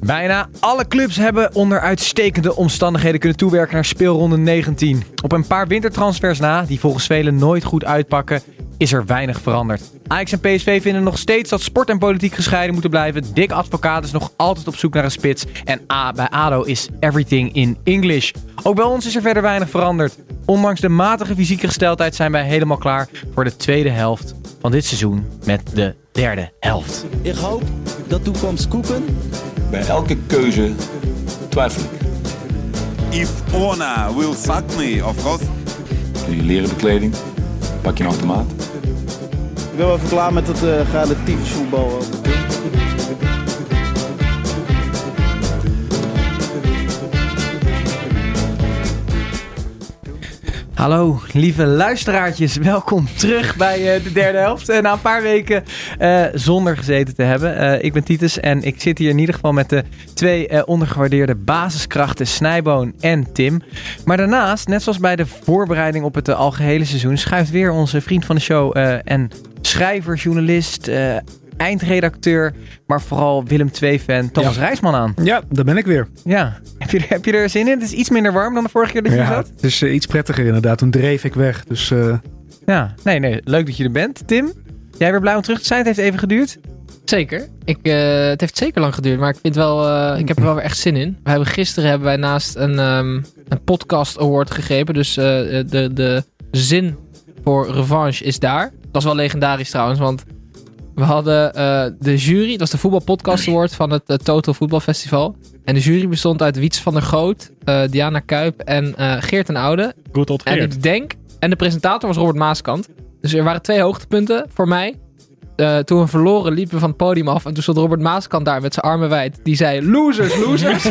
Bijna alle clubs hebben onder uitstekende omstandigheden kunnen toewerken naar speelronde 19. Op een paar wintertransfers na, die volgens velen nooit goed uitpakken, is er weinig veranderd. Ajax en PSV vinden nog steeds dat sport en politiek gescheiden moeten blijven. Dick Advocaat is nog altijd op zoek naar een spits. En A, bij ADO is everything in English. Ook bij ons is er verder weinig veranderd. Ondanks de matige fysieke gesteldheid zijn wij helemaal klaar voor de tweede helft van dit seizoen met de derde helft. Ik hoop dat toekomst koeken. Bij elke keuze twijfel ik. If Ona will fuck me, of course. Doe je leren bekleding, pak je een automaat. Ik ben wel even klaar met het uh, relatief voetbal. Hallo, lieve luisteraartjes. Welkom terug bij eh, de derde helft. Eh, na een paar weken eh, zonder gezeten te hebben. ik ben Titus en ik zit hier in ieder geval met de twee ondergewaardeerde basiskrachten Snijboon en Tim. Maar daarnaast, net zoals bij de voorbereiding op het algehele seizoen, schuift weer onze vriend van de show en schrijver, journalist, eindredacteur, maar vooral Willem II-fan Thomas Rijsman aan. Ja, daar ben ik weer. Ja, heb je, heb je er zin in? Het is iets minder warm dan de vorige keer dat je ja, zat. Het is uh, iets prettiger inderdaad. Toen dreef ik weg. Dus, uh... Ja, nee, nee, leuk dat je er bent. Tim, jij weer blij om terug te zijn? Het heeft even geduurd. Zeker. Ik, uh, het heeft zeker lang geduurd, maar ik, vind wel, ik heb er wel weer echt zin in. We hebben, gisteren hebben wij naast een, um, een podcast award gegeven. Dus de, de zin voor revanche is daar. Dat was wel legendarisch trouwens, want we hadden uh, de jury, dat was de voetbalpodcast award van het uh, Total Voetbalfestival. En de jury bestond uit Wiets van der Goot, uh, Diana Kuip en Geert en Oude. Goed tot En ik denk, en de presentator was Robert Maaskant. Dus er waren twee hoogtepunten voor mij. toen we verloren liepen we van het podium af. En toen stond Robert Maaskant daar met zijn armen wijd. Die zei, losers, losers.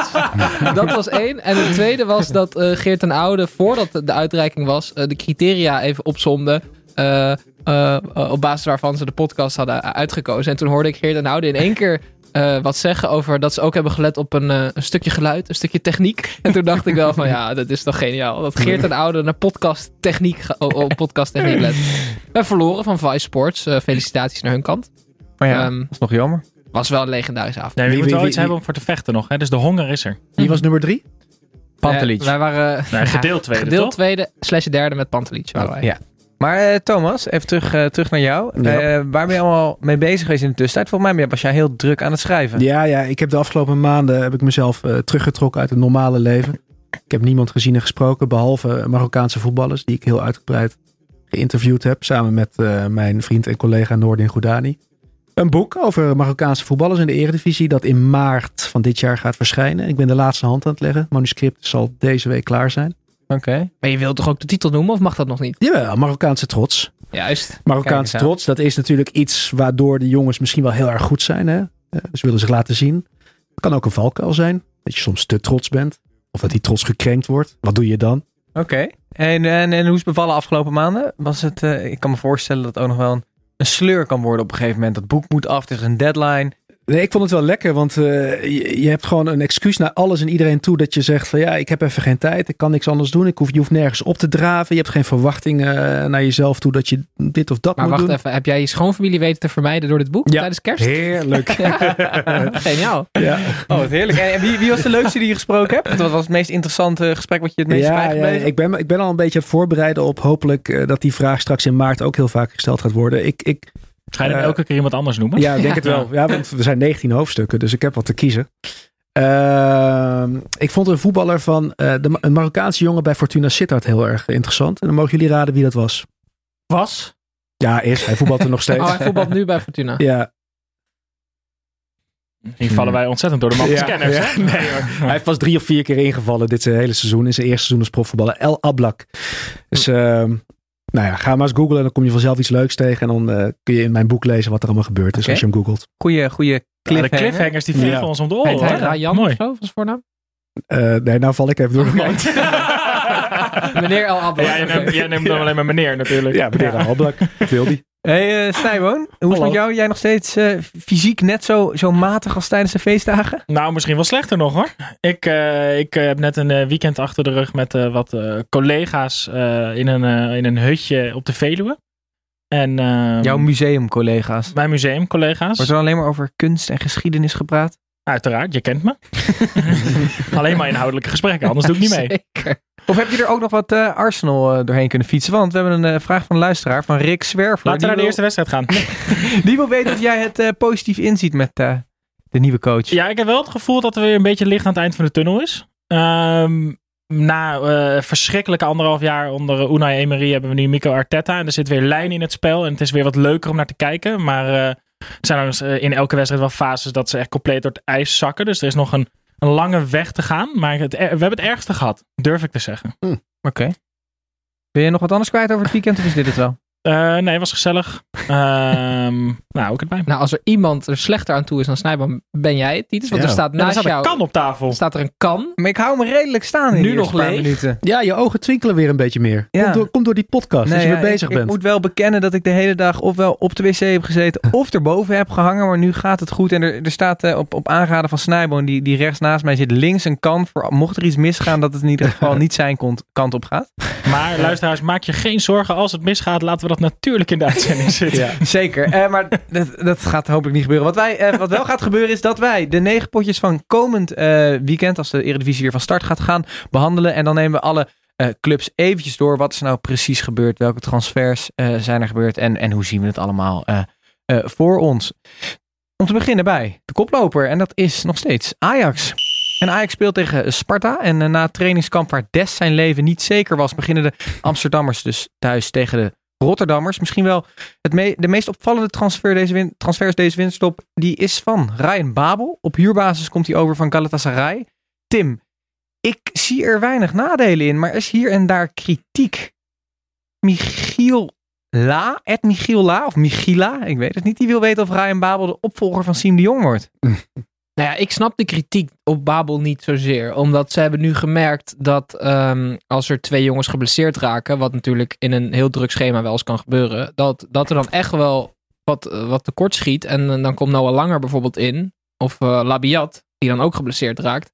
dat was één. En het tweede was dat Geert en Oude, voordat de uitreiking was, de criteria even opzomde. Uh, uh, op basis waarvan ze de podcast hadden uitgekozen. En toen hoorde ik Geert en Oude in één keer uh, wat zeggen over dat ze ook hebben gelet op een, uh, een, stukje geluid, een stukje techniek. En toen dacht ik wel van ja, dat is toch geniaal. Dat Geert en Oude naar podcast techniek, op podcast techniek let. We hebben verloren van Vice Sports. felicitaties naar hun kant. Maar ja, um, dat is nog jammer. Was wel een legendarische avond. Nee, we moeten wel iets hebben om voor te vechten nog. Hè? Dus de honger is er. Wie was nummer drie? Pantelic. wij waren nee, gedeeld tweede, Gedeeld toch? tweede slash derde met Pantelic waren wij. Ja. Maar uh, Thomas, even terug, uh, terug naar jou. Ja. Uh, waar ben je allemaal mee bezig geweest in de tussentijd? Volgens mij was jij heel druk aan het schrijven. Ja, ja ik heb de afgelopen maanden heb ik mezelf teruggetrokken uit het normale leven. Ik heb niemand gezien en gesproken, behalve Marokkaanse voetballers, die ik heel uitgebreid geïnterviewd heb, samen met mijn vriend en collega Noordin Goudani. Een boek over Marokkaanse voetballers in de Eredivisie dat in maart van dit jaar gaat verschijnen. Ik ben de laatste hand aan het leggen. Het manuscript zal deze week klaar zijn. Oké. Okay. Maar je wilt toch ook de titel noemen of mag dat nog niet? Jawel, Marokkaanse trots. Juist. Marokkaanse trots, dat is natuurlijk iets waardoor de jongens misschien wel heel erg goed zijn. Hè? Ze willen zich laten zien. Het kan ook een valkuil zijn. Dat je soms te trots bent. Of dat die trots gekrenkt wordt. Wat doe je dan? Oké. Okay. En, en, en hoe is het bevallen afgelopen maanden? Was het, uh, ik kan me voorstellen dat het ook nog wel een, een sleur kan worden op een gegeven moment. Dat boek moet af, er is een deadline. Nee, ik vond het wel lekker, want uh, je, je, hebt gewoon een excuus naar alles en iedereen toe dat je zegt van ja, ik heb even geen tijd, ik kan niks anders doen, ik hoef, je hoeft nergens op te draven, je hebt geen verwachtingen uh, naar jezelf toe dat je dit of dat maar moet wacht doen. even, heb jij je schoonfamilie weten te vermijden door dit boek ja. tijdens kerst? Heerlijk. Geniaal. Ja. Oh, wat heerlijk. En wie, wie, was de leukste die je gesproken hebt? Wat was het meest interessante gesprek wat je het meest ja, bijgebleven? Ja, ik, ben, ik ben al een beetje aan het voorbereiden op hopelijk uh, dat die vraag straks in maart ook heel vaak gesteld gaat worden. Ik, ik, Ga je hem elke keer iemand anders noemen? Ja, ik denk het wel. Ja, want er zijn 19 hoofdstukken, dus ik heb wat te kiezen. Uh, ik vond een voetballer van uh, de, een Marokkaanse jongen bij Fortuna Sittard heel erg interessant. En dan mogen jullie raden wie dat was. Was? Ja, is. Hij voetbalt er nog steeds. Oh, hij voetbalt nu bij Fortuna. Ja. Hier vallen wij ontzettend door de man ja, nee, hoor. Hij heeft pas drie of vier keer ingevallen dit hele seizoen. In zijn eerste seizoen als profvoetballer. El Ablak. Dus uh, Nou ja, ga maar eens googlen en dan kom je vanzelf iets leuks tegen. En dan eh, kun je in mijn boek lezen wat er allemaal gebeurd is als je hem googelt. Goeie, goeie Ja, de cliffhanger. cliffhangers die vliegen Ja. ons om de oren. Heet hij. Rayan Mooi. of zo, voornaam? Eh, nee, nou val ik even door de mand. Meneer El. Ja, jij neemt, jij neemt dan alleen maar meneer natuurlijk. Ja, meneer Halblak. Wil die. Hey uh, Snijboon, hoe is het Hallo. met jou? Jij nog steeds eh, fysiek net zo, zo matig als tijdens de feestdagen? Nou, misschien wel slechter nog hoor. Ik, eh, ik heb net een weekend achter de rug met wat collega's in, een, in een hutje op de Veluwe. En, ehm, Jouw museumcollega's. Mijn museumcollega's. Wordt er alleen maar over kunst en geschiedenis gepraat? Uiteraard, je kent me. alleen maar inhoudelijke gesprekken, anders doe ik niet mee. Zeker. Of heb je er ook nog wat eh, Arsenal eh, doorheen kunnen fietsen? Want we hebben een eh, vraag van een luisteraar, van Rick Zwerver. Laten we naar de eerste wedstrijd gaan. Die wil weten of jij het positief inziet met de nieuwe coach. Ja, ik heb wel het gevoel dat er weer een beetje licht aan het eind van de tunnel is. Ehm, na verschrikkelijke anderhalf jaar onder Unai Emery hebben we nu Mikel Arteta. En er zit weer lijn in het spel. En het is weer wat leuker om naar te kijken. Maar er zijn in elke wedstrijd wel fases dat ze echt compleet door het ijs zakken. Dus er is nog een, een lange weg te gaan. Maar het, we hebben het ergste gehad, durf ik te zeggen. Oké. Wil je nog wat anders kwijt over het weekend of is dit het wel? Eh, nee, was gezellig. Ehm, nou, ook het bij. Nou, als er iemand er slechter aan toe is dan Snijboom, ben jij het, Titus. Want Ja. er staat Ja, er naast staat een jou kan op tafel. staat er een kan. Maar ik hou me redelijk staan in Nu de nog paar leeg? minuten. Ja, je ogen twinkelen weer een beetje meer. Ja. Komt, door, komt door die podcast, als je ja, weer bezig ik, bent. ik moet wel bekennen dat ik de hele dag ofwel op de wc heb gezeten of erboven heb gehangen. Maar nu gaat het goed. En er, er staat eh, op, op aanraden van Snijboon, die, die rechts naast mij zit, links een kan voor mocht er iets misgaan dat het in ieder geval niet zijn kont, kant op gaat. Maar luisteraars, maak je geen zorgen. Als het misgaat, laten we dat natuurlijk in de uitzending zitten. Ja. Zeker, eh, maar dat, dat gaat hopelijk niet gebeuren. Wat, wij, eh, wat wel gaat gebeuren is dat wij de negen potjes van komend eh, weekend, als de Eredivisie weer van start gaat gaan, behandelen. En dan nemen we alle clubs eventjes door. Wat is nou precies gebeurd? Welke transfers zijn er gebeurd? En, en hoe zien we het allemaal voor ons? Om te beginnen bij de koploper. En dat is nog steeds Ajax. En Ajax speelt tegen Sparta. En na het trainingskamp waar Des zijn leven niet zeker was, beginnen de Amsterdammers dus thuis tegen de Rotterdammers. Misschien wel het me- de meest opvallende transfer deze transfers deze winststop. Die is van Ryan Babel. Op huurbasis komt hij over van Galatasaray. Tim, ik zie er weinig nadelen in, maar is hier en daar kritiek. Michiel La, Ed Michiel La, of Michila, ik weet het niet. Die wil weten of Ryan Babel de opvolger van Siem de Jong wordt. Nou ja, ik snap de kritiek op Babel niet zozeer. Omdat ze hebben nu gemerkt dat ehm, als er twee jongens geblesseerd raken, wat natuurlijk in een heel druk schema wel eens kan gebeuren, dat, dat er dan echt wel wat, eh, wat tekort schiet. En eh, dan komt Noah Langer bijvoorbeeld in, of eh, Labiat, die dan ook geblesseerd raakt.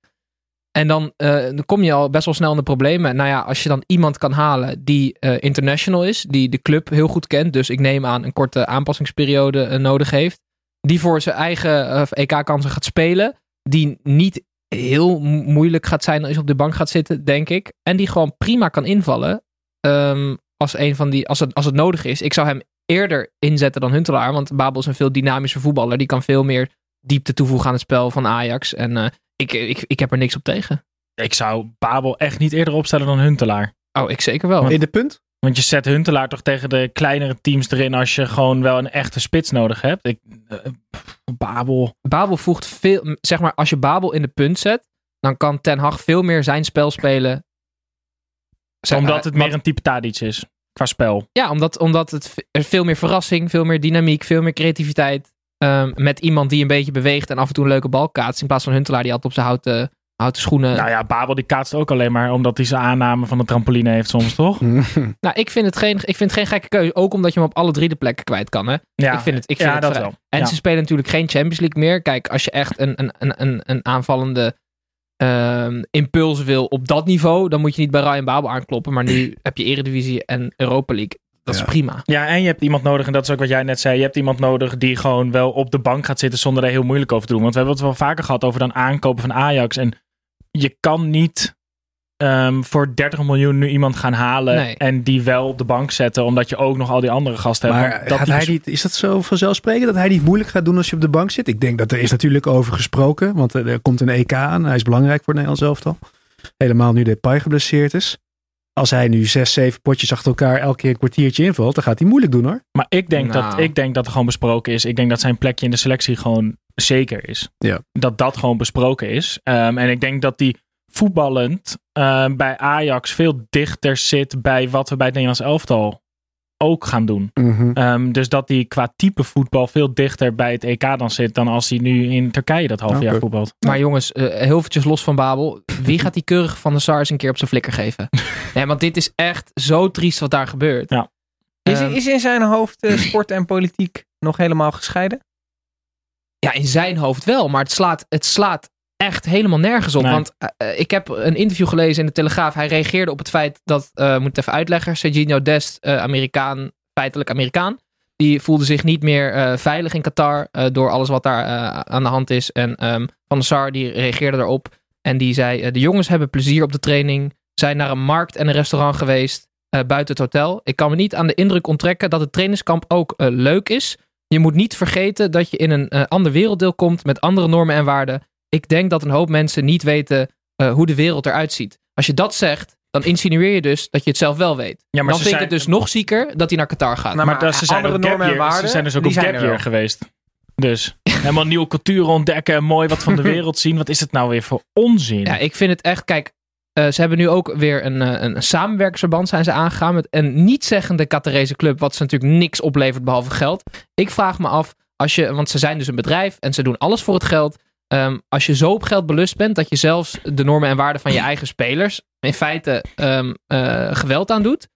En dan, dan kom je al best wel snel in de problemen. Nou ja, als je dan iemand kan halen die international is, die de club heel goed kent, dus ik neem aan een korte aanpassingsperiode nodig heeft, die voor zijn eigen eh, EK-kansen gaat spelen, die niet heel mo- moeilijk gaat zijn als je op de bank gaat zitten, denk ik. En die gewoon prima kan invallen ehm, als, een van die, als, het, als het nodig is. Ik zou hem eerder inzetten dan Huntelaar, want Babel is een veel dynamischer voetballer. Die kan veel meer diepte toevoegen aan het spel van Ajax. En eh, ik, ik, ik heb er niks op tegen. Ik zou Babel echt niet eerder opstellen dan Huntelaar. Oh, ik zeker wel. In de punt? Want je zet Huntelaar toch tegen de kleinere teams erin als je gewoon wel een echte spits nodig hebt. Ik, eh, Babel. Babel voegt veel, zeg maar, als je Babel in de punt zet, dan kan Ten Hag veel meer zijn spel spelen. Zeg, omdat het meer een type Tadic is. Qua spel. Ja, omdat, omdat het er veel meer verrassing, veel meer dynamiek, veel meer creativiteit. ehm, met iemand die een beetje beweegt en af en toe een leuke bal kaatst. In plaats van Huntelaar die altijd op zijn houten, houten schoenen. Nou ja, Babel die kaatst ook alleen maar omdat hij zijn aanname van de trampoline heeft soms, toch? Nou, ik vind, het geen, ik vind het geen gekke keuze. Ook omdat je hem op alle drie de plekken kwijt kan. Hè? Ja, ik vind het, ik vind ja, het dat vrij. wel. En Ja. ze spelen natuurlijk geen Champions League meer. Kijk, als je echt een, een, een, een, een aanvallende ehm, impuls wil op dat niveau, dan moet je niet bij Ryan Babel aankloppen. Maar nu heb je Eredivisie en Europa League. Dat is prima. Ja, en je hebt iemand nodig, en dat is ook wat jij net zei. Je hebt iemand nodig die gewoon wel op de bank gaat zitten zonder er heel moeilijk over te doen. Want we hebben het wel vaker gehad over dan aankopen van Ajax. En je kan niet ehm, voor 30 miljoen nu iemand gaan halen Nee. en die wel op de bank zetten, omdat je ook nog al die andere gasten hebt. Maar hij niet, is dat zo vanzelfsprekend dat hij niet moeilijk gaat doen als je op de bank zit? Ik denk dat er is natuurlijk over gesproken, want er er komt een EK aan. Hij is belangrijk voor het Nederlands elftal. Helemaal nu Depay geblesseerd is. Als hij nu zes, zeven potjes achter elkaar elke keer een kwartiertje invalt, dan gaat hij moeilijk doen hoor. Maar ik denk, Nou. dat, ik denk dat er gewoon besproken is. Ik denk dat zijn plekje in de selectie gewoon zeker is. Ja. Dat dat gewoon besproken is. Ehm, en ik denk dat die voetballend ehm, bij Ajax veel dichter zit bij wat we bij het Nederlands elftal ook gaan doen. Mhm. Ehm, dus dat hij qua type voetbal veel dichter bij het EK dan zit dan als hij nu in Turkije dat half jaar voetbalt. Maar jongens, eh, heel eventjes los van Babel. Wie gaat die keurige van de SARS een keer op zijn flikker geven? nee, want dit is echt zo triest wat daar gebeurt. Ja. Is, is in zijn hoofd eh, sport en politiek nog helemaal gescheiden? Ja, in zijn hoofd wel, maar het slaat, het slaat echt helemaal nergens op. Nee. Want eh, eh, ik heb een interview gelezen in de Telegraaf. Hij reageerde op het feit dat, eh moet ik het even uitleggen, Serginho Dest, Amerikaan, feitelijk Amerikaan, die voelde zich niet meer veilig in Qatar door alles wat daar aan de hand is. En ehm, Van der Sar die reageerde daarop en die zei, de jongens hebben plezier op de training, zijn naar een markt en een restaurant geweest buiten het hotel. Ik kan me niet aan de indruk onttrekken dat het trainingskamp ook leuk is. Je moet niet vergeten dat je in een eh, ander werelddeel komt met andere normen en waarden. Ik denk dat een hoop mensen niet weten eh, hoe de wereld eruit ziet. Als je dat zegt, dan insinueer je dus dat je het zelf wel weet. Ja, maar dan ze vind ik zijn- het dus nog zieker dat hij naar Qatar gaat. Nou, maar, ze zijn andere normen en waarden, Ze zijn dus ook op zijn gap year geweest. Dus helemaal nieuwe culturen ontdekken en mooi wat van de wereld zien. Wat is het nou weer voor onzin? Ja, ik vind het echt, kijk, eh, ze hebben nu ook weer een, eh, een samenwerkersverband zijn ze aangegaan met een niet-zeggende Qatarese club, wat ze natuurlijk niks oplevert behalve geld. Ik vraag me af, als je, want ze zijn dus een bedrijf en ze doen alles voor het geld. Ehm, als je zo op geld belust bent dat je zelfs de normen en waarden van je eigen spelers in feite ehm, eh, geweld aan doet,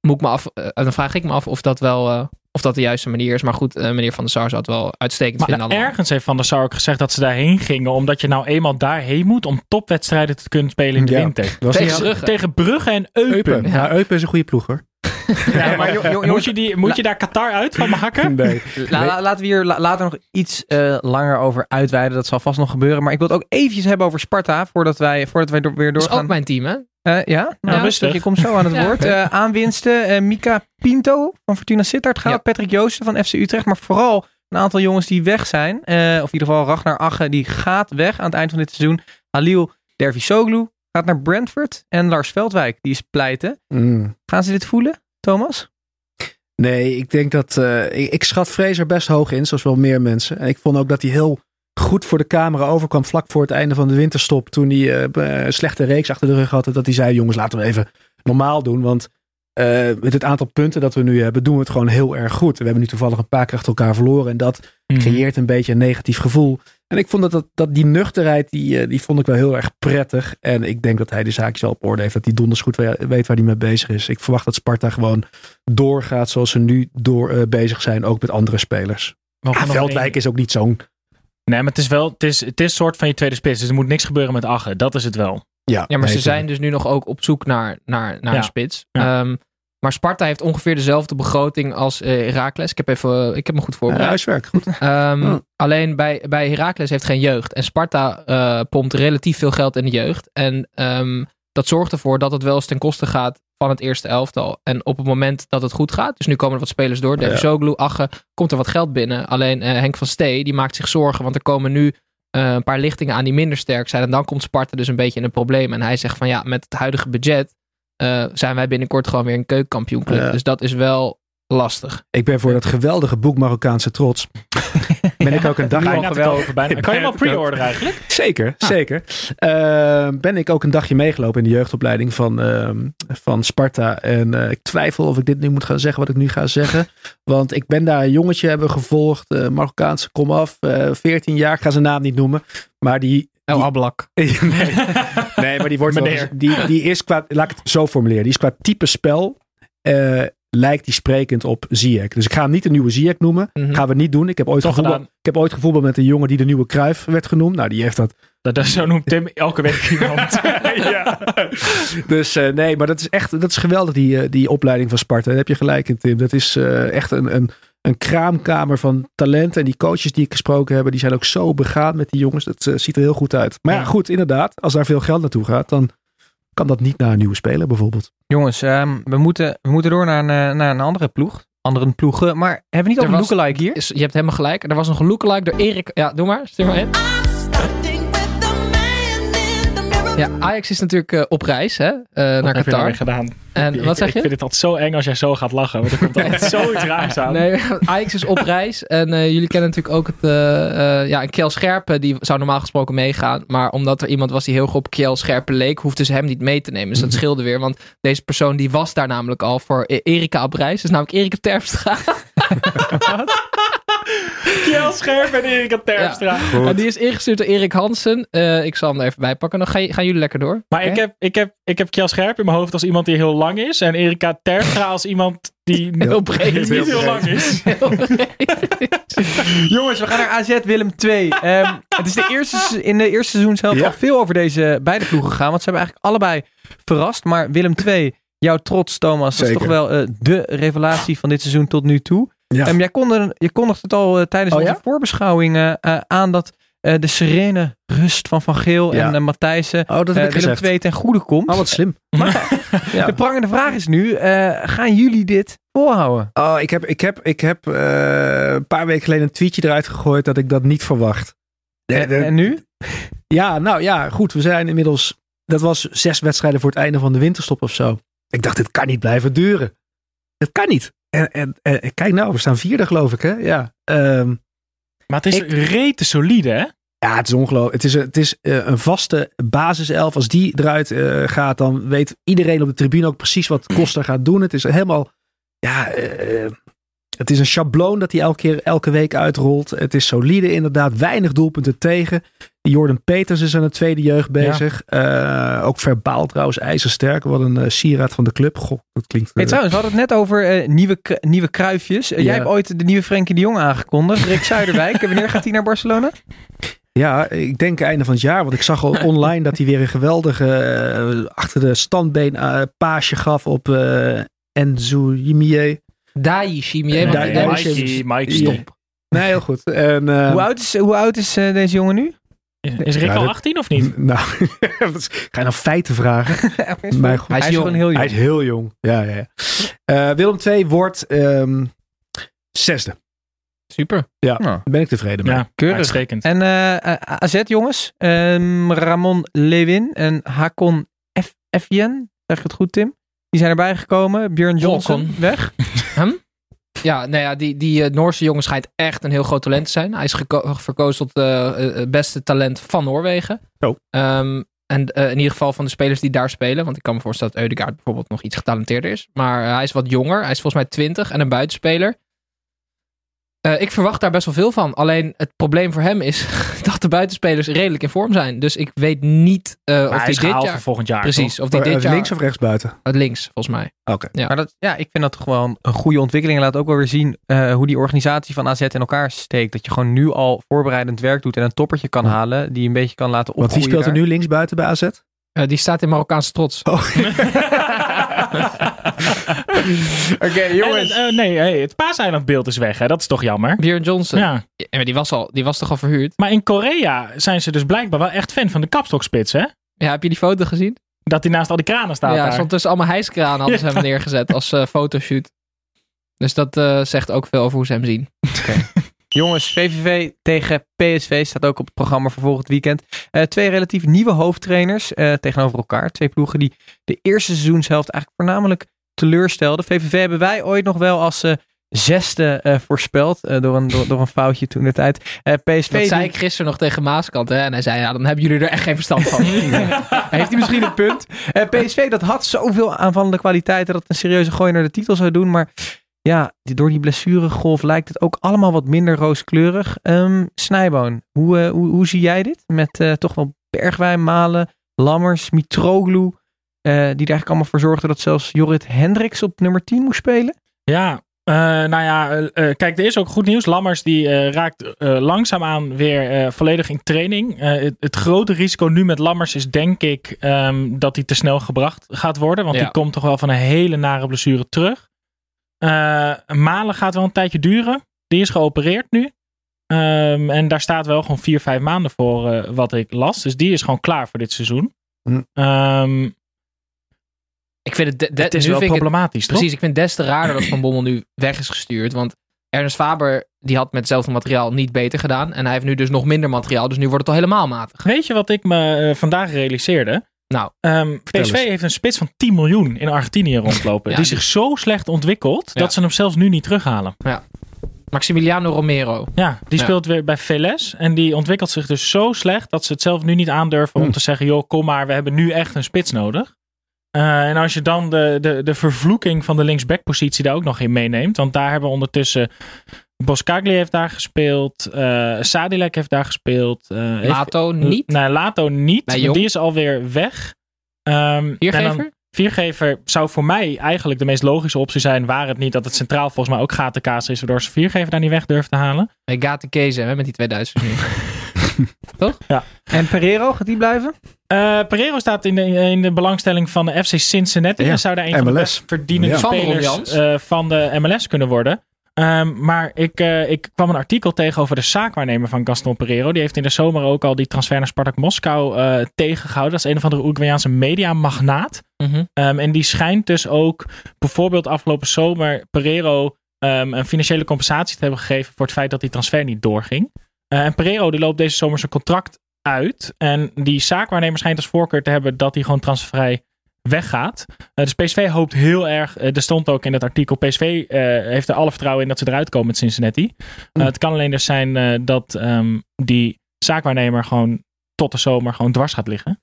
moet ik me af, eh, dan vraag ik me af of dat wel of dat de juiste manier is. Maar goed, eh, meneer Van der Sar zou het wel uitstekend Maar vinden. allemaal. ergens heeft Van der Sar ook gezegd dat ze daarheen gingen. Omdat je nou eenmaal daarheen moet om topwedstrijden te kunnen spelen in de Ja. winter. Was Tegen niet- Brugge. Tegen Brugge en Eupen. Eupen. Ja, Eupen is een goede ploeg hoor. Ja, maar moet je, die, moet je daar Qatar uit van maken? Nee. La- la- laten we hier la- later nog iets eh, langer over uitweiden. Dat zal vast nog gebeuren. Maar ik wil het ook eventjes hebben over Sparta. Voordat wij, voordat wij door- weer Dat is doorgaan. ook mijn team, hè? Eh, ja, nou, rustig. Je komt zo aan het Ja. woord. Eh, aanwinsten. eh, Mika Pinto van Fortuna Sittard gaat. Ja. Patrick Joosten van FC Utrecht. Maar vooral een aantal jongens die weg zijn. Eh, of in ieder geval Ragnar Agge. Die gaat weg aan het eind van dit seizoen. Halil Dervisoglu gaat naar Brentford. En Lars Veldwijk. Die is pleiten. Mm. Gaan ze dit voelen, Thomas? Nee, ik denk dat. eh, ik, ik schat Fraser best hoog in, zoals wel meer mensen. En ik vond ook dat hij heel goed voor de camera overkwam. vlak voor het einde van de winterstop. Toen hij eh, een slechte reeks achter de rug had. Dat hij zei: jongens, laten we even normaal doen. Want eh, met het aantal punten dat we nu hebben, doen we het gewoon heel erg goed. We hebben nu toevallig een paar keer achter elkaar verloren. En dat Mhm. creëert een beetje een negatief gevoel. En ik vond dat, dat, dat die nuchterheid, die, eh, die vond ik wel heel erg prettig. En ik denk dat hij de zaakjes wel op orde heeft. Dat hij donders goed we- weet waar hij mee bezig is. Ik verwacht dat Sparta gewoon doorgaat zoals ze nu door eh, bezig zijn. Ook met andere spelers. Ah, Veldwijk is ook niet zo'n... Nee, maar het is wel, het is, het is een soort van je tweede spits. Dus er moet niks gebeuren met Agge. Dat is het wel. Ja, Ja, maar nee, ze zijn dus nu nog ook op zoek naar, naar, naar Ja. een spits. Ja. Ehm, maar Sparta heeft ongeveer dezelfde begroting als eh Heracles. Ik heb, even, ik heb me goed Ja, voorbereid. huiswerk. Goed. Oh. Alleen bij, bij Heracles heeft geen jeugd. En Sparta eh, pompt relatief veel geld in de jeugd. En ehm, dat zorgt ervoor dat het wel eens ten koste gaat van het eerste elftal. En op het moment dat het goed gaat, dus nu komen er wat spelers door. Ja. Dervisoglu, Agge, komt er wat geld binnen. Alleen eh, Henk van Stee, die maakt zich zorgen. Want er komen nu eh, een paar lichtingen aan die minder sterk zijn. En dan komt Sparta dus een beetje in een probleem. En hij zegt van ja, met het huidige budget eh, zijn wij binnenkort gewoon weer een keukenkampioenclub. Ja. Dus dat is wel lastig. Ik ben voor dat geweldige boek Marokkaanse Trots. ben ik ook een dagje... Bijna. Bijna. Kan je wel pre-order eigenlijk? Zeker, zeker. Eh, ben ik ook een dagje meegelopen in de jeugdopleiding van, ehm, van Sparta. En eh, ik twijfel of ik dit nu moet gaan zeggen wat ik nu ga zeggen. Want ik ben daar een jongetje hebben gevolgd. eh, Marokkaanse komaf, eh 14 jaar. Ik ga zijn naam niet noemen. Maar die... El Ablak. nee, nee, maar die wordt wel, Meneer. die, die is qua, laat ik het zo formuleren. Die is qua type spel, eh, lijkt die sprekend op Ziyech. Dus ik ga hem niet de nieuwe Ziyech noemen. Mhm. Gaan we niet doen. Ik heb ooit, gedaan. ik heb ooit met een jongen die de nieuwe Cruijff werd genoemd. Nou, die heeft dat Dat, dat, zo noemt Tim elke week iemand. ja. Dus eh, nee, maar dat is echt dat is geweldig, die, eh, die opleiding van Sparta. Daar heb je gelijk in, Tim. Dat is echt een, een, een kraamkamer van talenten. En die coaches die ik gesproken heb, die zijn ook zo begaan met die jongens. Dat eh, ziet er heel goed uit. Maar ja, Ja. goed, inderdaad. Als daar veel geld naartoe gaat, dan kan dat niet naar een nieuwe speler bijvoorbeeld. Jongens, ehm, we, moeten, we moeten door naar een, eh, naar een andere ploeg. Andere ploegen. Maar hebben we niet over was- lookalike hier? Is- je hebt helemaal gelijk. Er was nog een lookalike door Erik. Ja, doe maar. Stuur maar in. Ja, Ajax is natuurlijk eh, op reis hè, eh, naar Wat heb je Qatar. weer gedaan? En Ik- wat zeg Ik je? vind het altijd zo eng als jij zo gaat lachen. Want er komt altijd zoiets raars aan. Nee, Ajax is op reis. En eh, jullie kennen natuurlijk ook het... ja, en Kjell Scherpen, die zou normaal gesproken meegaan. Maar omdat er iemand was die heel goed op Kjell Scherpen leek... hoefden ze hem niet mee te nemen. Dus dat scheelde weer. Want deze persoon die was daar namelijk al voor E- Erika op reis. Dus namelijk Erika Terpstra. Kjell Scherp en Erika Terpstra. En die is ingestuurd door Erik Hansen. Eh, ik zal hem er even bij pakken. Dan ga je- gaan jullie lekker door. Maar ik, heb, ik, heb, ik heb Kjell Scherp in mijn hoofd als iemand die heel lang is. En Erika Terpstra als iemand die Heel breed. niet Heel heel lang is. Jongens, we gaan naar AZ Willem 2. Ehm, het is de eerste, in de eerste seizoen zelf Ja. al veel over deze beide ploegen gegaan. Want ze hebben eigenlijk allebei verrast. Maar Willem 2, jouw trots Thomas, dat is toch wel eh, de revelatie van dit seizoen tot nu toe. Ja. Ehm, jij kondigde, je kondigde het al eh, tijdens Oh, onze ja? voorbeschouwing eh, aan dat de serene rust van Van Geel Ja. en uh, Matthijssen Oh, dat heb ik Willem gezegd. 2 ten goede komt. Oh, wat slim. Ja. De prangende vraag is nu, gaan jullie dit volhouden? Oh, ik heb, ik heb, ik heb een paar weken geleden een tweetje eruit gegooid dat ik dat niet verwacht. En, en nu? Ja, nou ja, goed. We zijn inmiddels. Dat was zes wedstrijden voor het einde van de winterstop of zo. Ik dacht, dit kan niet blijven duren. Het kan niet. En, en, en kijk nou, we staan vierde, geloof ik, hè? Ja. Ehm, Maar het is Ik- rete solide, hè? ja, het is ongelooflijk. Het is, een- het is eh, een vaste basiself. Als die eruit eh, gaat, dan weet iedereen op de tribune ook precies wat Costa gaat doen. Het is helemaal. Ja, eh, het is een schabloon dat hij elke keer, elke week uitrolt. Het is solide, inderdaad. Weinig doelpunten tegen. Jordan Peters is aan de tweede jeugd bezig. Eh, ook verbaal trouwens, ijzersterk. Wat een eh, sieraad van de club. Goh, dat klinkt... Hey, eh, trouwens, we hadden het net over nieuwe, nieuwe kruifjes. Ja. Jij hebt ooit de nieuwe Frenkie de Jong aangekondigd. Rick Zuiderwijk. Wanneer gaat hij naar Barcelona? Ja, ik denk einde van het jaar. Want ik zag al online dat hij weer een geweldige achter de standbeen paasje gaf op uh, Enzo Jimier. Dai Chimier. Ja, want Dai- die Dai- is- Mikey, Mikey, Ja. stop. Nee, heel goed. En, eh, hoe oud is, hoe oud is eh, deze jongen nu? Is Rick Ja, al dat- 18 of niet? Nou, is- ga je nou feiten vragen? Mijn god. hij is, gewoon heel Hij jong. is heel jong. Ja, ja, ja. Eh, Willem II wordt ehm, zesde. Super. Ja, Nou, daar ben ik tevreden mee. Ja, Keurig. uitstekend. En eh, eh, AZ jongens. Ehm, Ramon Lewin en Hakon F. Fjen. Zeg ik het goed Tim? Die zijn erbij gekomen. Björn Johnson weg. Ja, nou ja, die, die eh, Noorse jongen schijnt echt een heel groot talent te zijn. Hij is verkozen tot eh, het beste talent van Noorwegen. Oh. Ehm, en eh, in ieder geval van de spelers die daar spelen. Want ik kan me voorstellen dat Eudegaard bijvoorbeeld nog iets getalenteerder is. Maar eh, hij is wat jonger. Hij is volgens mij 20 en een buitenspeler. Eh, ik verwacht daar best wel veel van. Alleen het probleem voor hem is de buitenspelers redelijk in vorm zijn. Dus ik weet niet eh, of hij is dit jaar... voor volgend jaar. Precies, of die Eh, dit jaar... links of rechts buiten? Het links, volgens mij. Oké. Ja. Maar dat, ja, ik vind dat wel een, goede ontwikkeling. En laat ook wel weer zien eh, hoe die organisatie van AZ in elkaar steekt. Dat je gewoon nu al voorbereidend werk doet en een toppertje kan halen. Die een beetje kan laten Want opgroeien. wie speelt er daar. nu links buiten bij AZ? Eh, die staat in Marokkaanse trots. Oh. Oké, jongens. En, eh, nee, hey, het paaseilandbeeld is weg. Hè? Dat is toch jammer? Björn Johnson. Ja. Ja, maar die was, al, die was toch al verhuurd? Maar in Korea zijn ze dus blijkbaar wel echt fan van de kapstokspits, hè? Ja, heb je die foto gezien? Dat hij naast al die kranen staat ja, daar. stond tussen allemaal hijskranen hadden ze hem neergezet als eh, fotoshoot. Dus dat eh, zegt ook veel over hoe ze hem zien. Jongens, VVV tegen PSV staat ook op het programma voor volgend weekend. Eh, twee relatief nieuwe hoofdtrainers eh, tegenover elkaar. Twee ploegen die de eerste seizoenshelft eigenlijk voornamelijk teleurstelden. VVV hebben wij ooit nog wel als eh, zesde eh, voorspeld. eh, door, een, door, door een foutje toen de tijd. PSV Dat zei ik gisteren nog tegen Maaskant. Hè? En hij zei, ja, dan hebben jullie er echt geen verstand van. Heeft hij misschien een punt? PSV dat had zoveel aanvallende kwaliteiten dat het een serieuze gooi naar de titel zou doen. Maar ja, door die blessuregolf lijkt het ook allemaal wat minder rooskleurig. Ehm Snijboon, hoe, hoe, hoe zie jij dit? Met toch wel Bergwijn, Malen, Lammers, Mitroglou. Eh, die er eigenlijk allemaal voor zorgden dat zelfs Jorrit Hendricks op nummer 10 moest spelen. Ja, eh, nou ja, eh, kijk, er is ook goed nieuws. Lammers die eh, raakt eh, langzaamaan weer eh, volledig in training. Eh, het, het grote risico nu met Lammers is denk ik ehm, dat hij te snel gebracht gaat worden. Want Ja. die komt toch wel van een hele nare blessure terug. Eh, Malen gaat wel een tijdje duren. Die is geopereerd nu. Ehm, en daar staat wel gewoon vier, vijf maanden voor wat ik las. Dus die is gewoon klaar voor dit seizoen. Hm. Ehm, ik vind het, de, de- het is nu wel vind ik het- problematisch? Precies, ik vind het des te raarder dat Van Bommel nu weg is gestuurd. Want Ernest Faber die had met hetzelfde materiaal niet beter gedaan. En hij heeft nu dus nog minder materiaal. Dus nu wordt het al helemaal matig. Weet je wat ik me eh, vandaag realiseerde? Nou, Ehm, PSV eens. heeft een spits van 10 miljoen in Argentinië rondlopen. Ja, die die- zich zo slecht ontwikkelt Ja. dat ze hem zelfs nu niet terughalen. Maximiliano Romero. Ja, die Ja. speelt weer bij Veles. En die ontwikkelt zich dus zo slecht dat ze het zelf nu niet aandurven om Hm. te zeggen: joh, kom maar, we hebben nu echt een spits nodig. Eh, en als je dan de, de, de vervloeking van de linksbackpositie daar ook nog in meeneemt. Want daar hebben we ondertussen. Boskagli heeft daar gespeeld. eh Sadilek heeft daar gespeeld. heeft- Lato niet. Nee, Lato niet. Die is alweer weg. Ehm, en dan- Viergever? Viergever zou voor mij eigenlijk de meest logische optie zijn. Waar het niet dat het centraal volgens mij ook gatenkaas is. Waardoor ze Viergever daar niet weg durft te halen. Hey, Gate Keze hè, met die twee Duitsers nu. En Pereiro, gaat die blijven? Eh Pereiro staat in de, in de belangstelling van de FC Cincinnati. Ja, en zou daar een van de best verdienende Ja. Van spelers eh, van de MLS kunnen worden. Ehm, maar ik, eh, ik kwam een artikel tegen over de zaakwaarnemer van Gaston Pereiro. Die heeft in de zomer ook al die transfer naar Spartak Moskou eh, tegengehouden. Dat is een of andere Oekraïaanse mediamagnaat. Ehm, en die schijnt dus ook bijvoorbeeld afgelopen zomer Pereiro ehm, een financiële compensatie te hebben gegeven voor het feit dat die transfer niet doorging. Eh, en Pereiro die loopt deze zomer zijn contract uit. En die zaakwaarnemer schijnt als voorkeur te hebben dat hij gewoon transfervrij weggaat. Eh, dus PSV hoopt heel erg, eh, er stond ook in het artikel, PSV heeft er alle vertrouwen in dat ze eruit komen met Cincinnati. Eh, het kan alleen dus zijn dat ehm, die zaakwaarnemer gewoon tot de zomer gewoon dwars gaat liggen.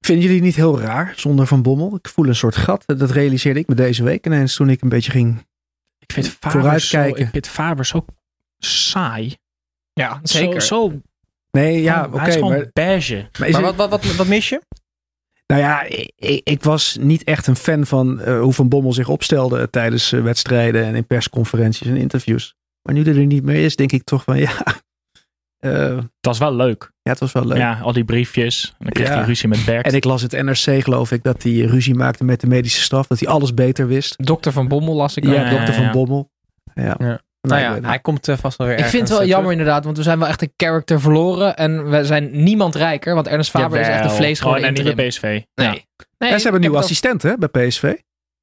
Vinden jullie niet heel raar zonder Van Bommel? Ik voel een soort gat. Dat realiseerde ik me deze week ineens toen ik een beetje ging Ik vind Faber, zo, Vooruitkijken. ik vind Faber zo saai. Ja, zeker. Zo, zo Nee, ja, oké. hij is gewoon maar, beige. maar het- wat, wat, wat, wat mis je? Nou ja, ik, ik- ik was niet echt een fan van eh, hoe Van Bommel zich opstelde tijdens eh, wedstrijden en in persconferenties en interviews. Maar nu er niet meer is, denk ik toch van ja. eh, Dat was wel leuk. ja, het was wel leuk. Ja, al die briefjes. En dan kreeg Ja. hij ruzie met Berk. En ik las het NRC, geloof ik, dat hij ruzie maakte met de medische staf. Dat hij alles beter wist. Dokter van Bommel las ik Ja, ook. Ja, dokter ja, ja. Van Bommel. Ja. Nou, Nou ja, hij komt eh, vast wel weer Ik vind het wel eh, jammer inderdaad, want we zijn wel echt een character verloren. En we zijn niemand rijker, want Ernest Faber is echt een Jawel. vleesgeworden Oh, nee, niet bij PSV. Nee. Ja. nee. En ze hebben een nieuwe assistent hè, bij PSV. Wie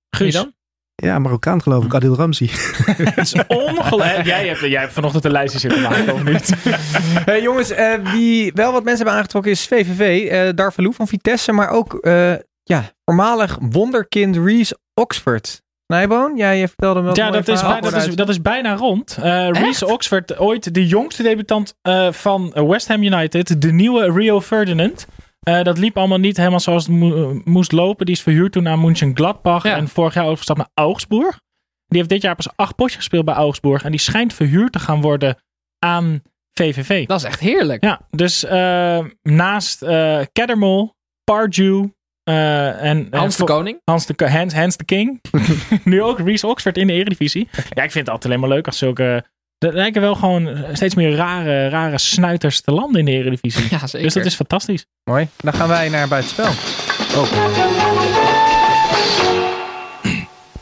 Guus. dan? Ja, Marokkaan geloof ik, Adil Ramzi. Het is ongelooflijk. jij, hebt, jij hebt vanochtend een lijstje zitten maken, of niet? Hey, jongens, eh, wie wel wat mensen hebben aangetrokken is VVV. eh Darvalu van Vitesse, maar ook eh, ja, voormalig wonderkind Reese Oxford. Nijboon, jij eh, vertelde me Ja, dat is, bij- dat, is, dat is bijna rond. Eh Reece Oxford, ooit de jongste debutant eh, van West Ham United. De nieuwe Rio Ferdinand. Eh, dat liep allemaal niet helemaal zoals het mo- moest lopen. Die is verhuurd toen naar Mönchengladbach. Ja. En vorig jaar overgestapt naar Augsburg. Die heeft dit jaar pas acht potjes gespeeld bij Augsburg. En die schijnt verhuurd te gaan worden aan VVV. Dat is echt heerlijk. Ja, dus eh, naast eh Keddermol, Pardew eh, en... en Hans de Koning. Hans de, Hans, Hans de King. nu ook Reese Oxford in de Eredivisie. Ja, ik vind het altijd alleen maar leuk als zulke... Er lijken wel gewoon steeds meer rare, rare snuiters te landen in de Eredivisie. Ja, zeker. Dus dat is fantastisch. Mooi. Dan gaan wij naar buitenspel.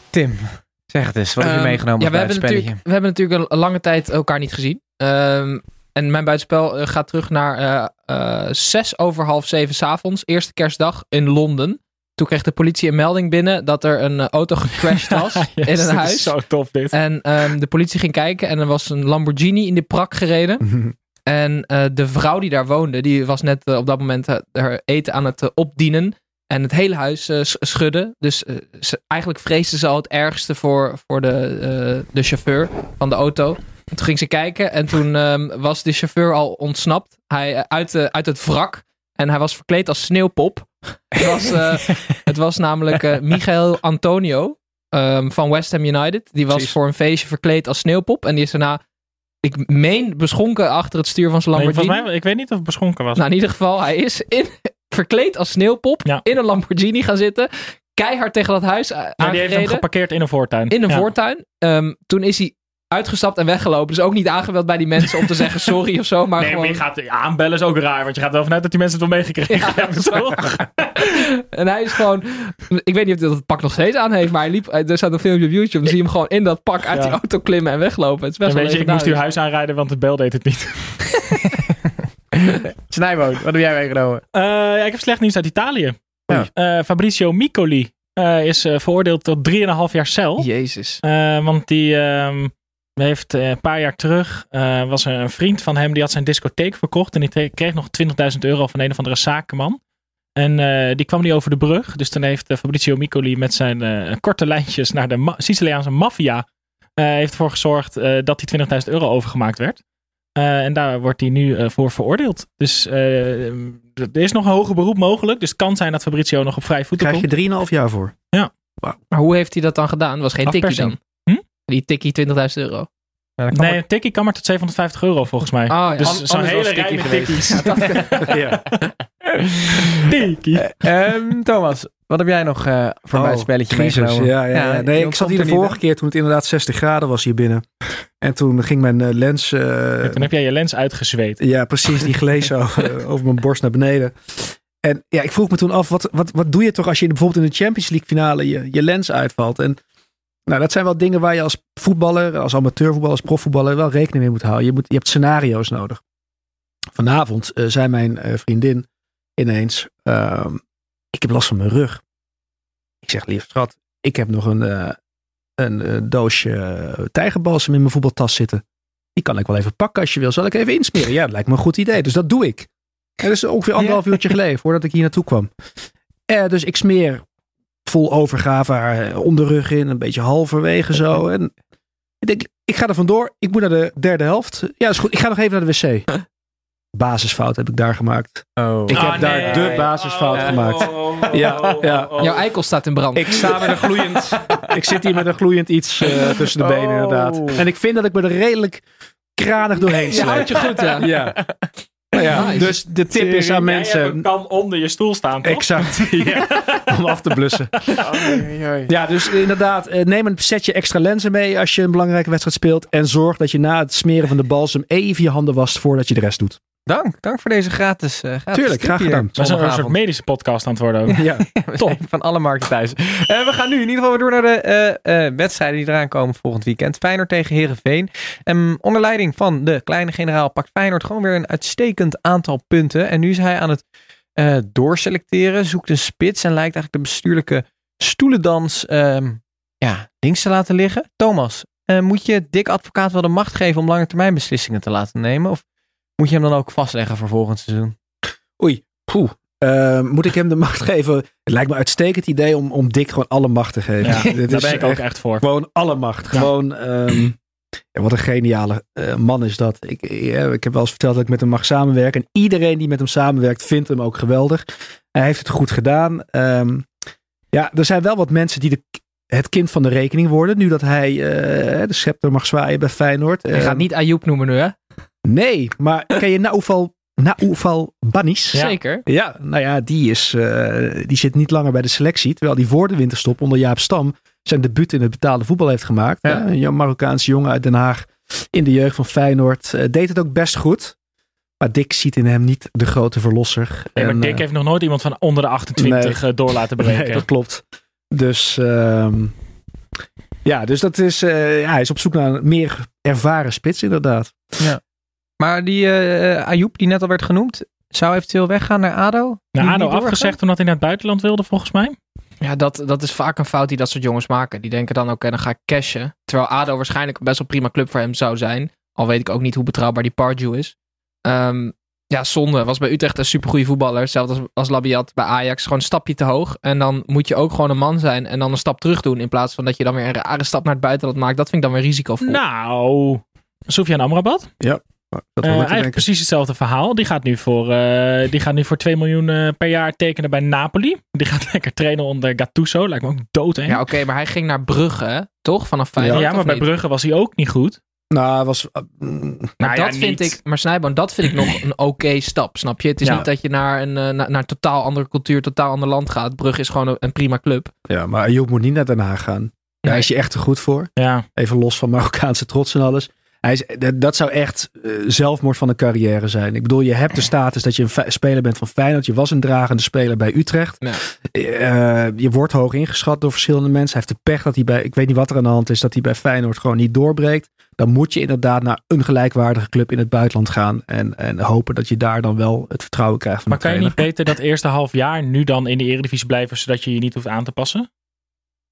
Tim, zeg het eens. Wat heb je Ehm, meegenomen ja, we hebben, we hebben natuurlijk een, een lange tijd elkaar niet gezien. Ehm, en mijn buitenspel eh, gaat terug naar eh, eh, zes over half zeven 's avonds. Eerste kerstdag in Londen. Toen kreeg de politie een melding binnen dat er een auto gecrashed was Yes, in een is huis. zo tof dit. En ehm, de politie ging kijken en er was een Lamborghini in de prak gereden. En de vrouw die daar woonde, die was net op dat moment haar eten aan het opdienen. En het hele huis sch- schudde. Dus ze, eigenlijk vreesde ze al het ergste voor, voor de, de chauffeur van de auto. En toen ging ze kijken en toen ehm, was de chauffeur al ontsnapt. Hij, eh, uit, de, uit het wrak. En hij was verkleed als sneeuwpop. Het was, eh, het was namelijk eh Miguel Antonio ehm, van West Ham United. Die was voor een feestje verkleed als sneeuwpop. En die is daarna, ik meen, beschonken achter het stuur van zijn Nee, Lamborghini. volgens mij, ik weet niet of het beschonken was. Nou, in ieder geval, hij is in, verkleed als sneeuwpop Ja. in een Lamborghini gaan zitten. Keihard tegen dat huis eh, Ja, die heeft hem aangereden. geparkeerd in een voortuin. in een Ja. voortuin. Ehm, toen is hij uitgestapt en weggelopen. Dus ook niet aangebeld bij die mensen om te zeggen sorry of zo. Maar Nee, gewoon... maar je gaat aanbellen is ook raar. Want je gaat er wel vanuit dat die mensen het wel meegekregen Ja, hebben. toch? en hij is gewoon... Ik weet niet of hij dat pak nog steeds aan heeft. Maar hij liep, er staat een filmpje op YouTube. Dan zie je hem gewoon in dat pak uit Ja. die auto klimmen en weglopen. Het is best En wel weet je, ik moest uw huis aanrijden, want het bel deed het niet. Snijboon, wat heb jij meegenomen? Eh, ja, ik heb slecht nieuws uit Italië. Ja. Eh, Fabrizio Micoli eh, is eh, veroordeeld tot 3,5 jaar cel. Jezus. Eh, want die, ehm, heeft eh, een paar jaar terug, eh, was er een vriend van hem, die had zijn discotheek verkocht. En die kreeg nog 20.000 euro van een of andere zakenman. En eh, die kwam niet over de brug. Dus toen heeft Fabrizio Micoli met zijn eh, korte lijntjes naar de ma- Siciliaanse maffia... eh, heeft ervoor gezorgd eh, dat die 20.000 euro overgemaakt werd. Eh, en daar wordt hij nu eh, voor veroordeeld. Dus eh, er is nog een hoger beroep mogelijk. Dus het kan zijn dat Fabrizio nog op vrij voeten Krijg komt. je 3,5 jaar voor. Maar hoe heeft hij dat dan gedaan? Was geen Afpersing. dan? Die tikkie 20.000 euro. Ja, dan kan Nee, een tikkie kan maar tot 750 euro volgens mij. Oh ja. Dus An- zo'n hele rij met tikkies. ja. tikkie. Ehm, Thomas, wat heb jij nog eh, voor mij het spelletje Oh, meegenomen? Ja, ja, Nee, ik zat hier er de vorige keer toen het inderdaad 60 graden was hier binnen. En toen ging mijn eh, lens... eh, Ja, toen heb jij je lens uitgezweet. Ja, precies. Die gleed zo eh, over mijn borst naar beneden. En ja, ik vroeg me toen af, wat, wat, wat doe je toch als je bijvoorbeeld in de Champions League finale je, je lens uitvalt? En nou, dat zijn wel dingen waar je als voetballer, als amateurvoetballer, als profvoetballer wel rekening mee moet houden. Je, moet, je hebt scenario's nodig. Vanavond eh, zei mijn eh, vriendin ineens, ehm, ik heb last van mijn rug. Ik zeg, lief schat, ik heb nog een, eh, een doosje tijgerbalsem in mijn voetbaltas zitten. Die kan ik wel even pakken als je wil. Zal ik even insmeren? Ja, dat lijkt me een goed idee. Dus dat doe ik. En dat is ongeveer anderhalf uurtje geleden voordat ik hier naartoe kwam. Dus ik smeer vol overgave haar eh, onderrug in. Een beetje halverwege zo. En ik denk, ik ga er vandoor. Ik moet naar de derde helft. Ja, is goed. Ik ga nog even naar de wc. Basisfout heb ik daar gemaakt. Oh. Ik heb Ah, daar nee. de basisfout Oh, gemaakt. oh, oh, Ja, oh, ja. Jouw eikel staat in brand. Ik sta met een gloeiend. ik zit hier met een gloeiend iets eh, tussen de benen, Oh. inderdaad. En ik vind dat ik me er redelijk kranig doorheen je houdt je goed, ja. Ja. Nou ja, Nice. dus de tip is aan mensen. kan onder je stoel staan, toch? Exact. Ja, om af te blussen. Ja, dus inderdaad, eh, neem een setje extra lenzen mee als je een belangrijke wedstrijd speelt. En zorg dat je na het smeren van de balsem even je handen wast voordat je de rest doet. Dank, dank voor deze gratis, eh gratis Tuurlijk, graag gedaan. We zijn een soort medische podcast aan het worden ook. Ja. Zijn van alle markten thuis. Eh, we gaan nu in ieder geval weer door naar de eh, eh, wedstrijden die eraan komen volgend weekend. Feyenoord tegen Herenveen. Um, onder leiding van de kleine generaal pakt Feyenoord gewoon weer een uitstekend aantal punten. En nu is hij aan het eh, doorselecteren, zoekt een spits en lijkt eigenlijk de bestuurlijke stoelendans ehm, ja, links te laten liggen. Thomas, eh, moet je Dick Advocaat wel de macht geven om lange termijn beslissingen te laten nemen? Of moet je hem dan ook vastleggen voor volgend seizoen? Oei, poeh. Eh, moet ik hem de macht geven? Het lijkt me een uitstekend idee om, om Dick gewoon alle macht te geven. Ja, daar is ben ik ook echt echt voor. Gewoon alle macht. Ja. Gewoon, ehm, ja, wat een geniale eh, man is dat. Ik, ja, ik heb wel eens verteld dat ik met hem mag samenwerken. En iedereen die met hem samenwerkt vindt hem ook geweldig. Hij heeft het goed gedaan. Ehm, ja, er zijn wel wat mensen die de, het kind van de rekening worden. Nu dat hij eh, de scepter mag zwaaien bij Feyenoord. Je Ehm, gaat niet Ayoub noemen nu, hè? Nee, maar ken je Naoufal, Naoufal Banis? Ja. Zeker. Ja, nou ja, die, is, eh, die zit niet langer bij de selectie. Terwijl die voor de winterstop onder Jaap Stam zijn debuut in het betaalde voetbal heeft gemaakt. Ja. Ja, een Marokkaanse jongen uit Den Haag in de jeugd van Feyenoord. eh, deed het ook best goed. Maar Dick ziet in hem niet de grote verlosser. Nee, maar En, Dick eh, heeft nog nooit iemand van onder de 28 eh, door laten breken. Nee, dat klopt. Dus ehm, ja, dus dat is, eh, ja, hij is op zoek naar een meer ervaren spits inderdaad. Maar die eh Ayoub die net al werd genoemd, zou eventueel weggaan naar ADO? Niet- ADO afgezegd omdat hij naar het buitenland wilde, volgens mij. Ja, dat, dat is vaak een fout die dat soort jongens maken. Die denken dan, oké, dan ga ik cashen. Terwijl ADO waarschijnlijk best wel prima club voor hem zou zijn. Al weet ik ook niet hoe betrouwbaar die Pardew is. Ehm, ja, zonde. Was bij Utrecht een supergoeie voetballer. Hetzelfde als, als Labiat bij Ajax. Gewoon een stapje te hoog. En dan moet je ook gewoon een man zijn. En dan een stap terug doen. In plaats van dat je dan weer een rare stap naar het buitenland maakt. Dat vind ik dan weer risicovol. Nou, Sofian Amrabat. Dat Eh, eigenlijk denken. precies hetzelfde verhaal. Die gaat nu voor, eh, die gaat nu voor 2 miljoen eh, per jaar tekenen bij Napoli. Die gaat lekker trainen onder Gattuso. Lijkt me ook dood, hè? Ja, oké, maar hij ging naar Brugge, toch? Vanaf Ja, Feyenoord, maar of bij niet? Brugge was hij ook niet goed. Nou, hij was... mm, Maar Nou ja, dat vind niet. ik, maar Snijboon, dat vind ik nog een oké stap, snap je? Het is Ja. niet dat je naar een, naar, naar een totaal andere cultuur, totaal ander land gaat. Brugge is gewoon een, een prima club. ja, maar Ayoub moet niet naar Den Haag gaan. Daar Nee. is je echt te goed voor. Ja, Even los van Marokkaanse trots en alles. Hij is, dat- dat zou echt eh, zelfmoord van een carrière zijn. Ik bedoel, je hebt de status dat je een speler bent van Feyenoord. Je was een dragende speler bij Utrecht. Eh, je wordt hoog ingeschat door verschillende mensen. Hij heeft de pech dat hij bij, ik weet niet wat er aan de hand is, dat hij bij Feyenoord gewoon niet doorbreekt. Dan moet je inderdaad naar een gelijkwaardige club in het buitenland gaan. En, en hopen dat je daar dan wel het vertrouwen krijgt van maar kan je niet beter dat eerste half jaar nu dan in de Eredivisie blijven, zodat je je niet hoeft aan te passen?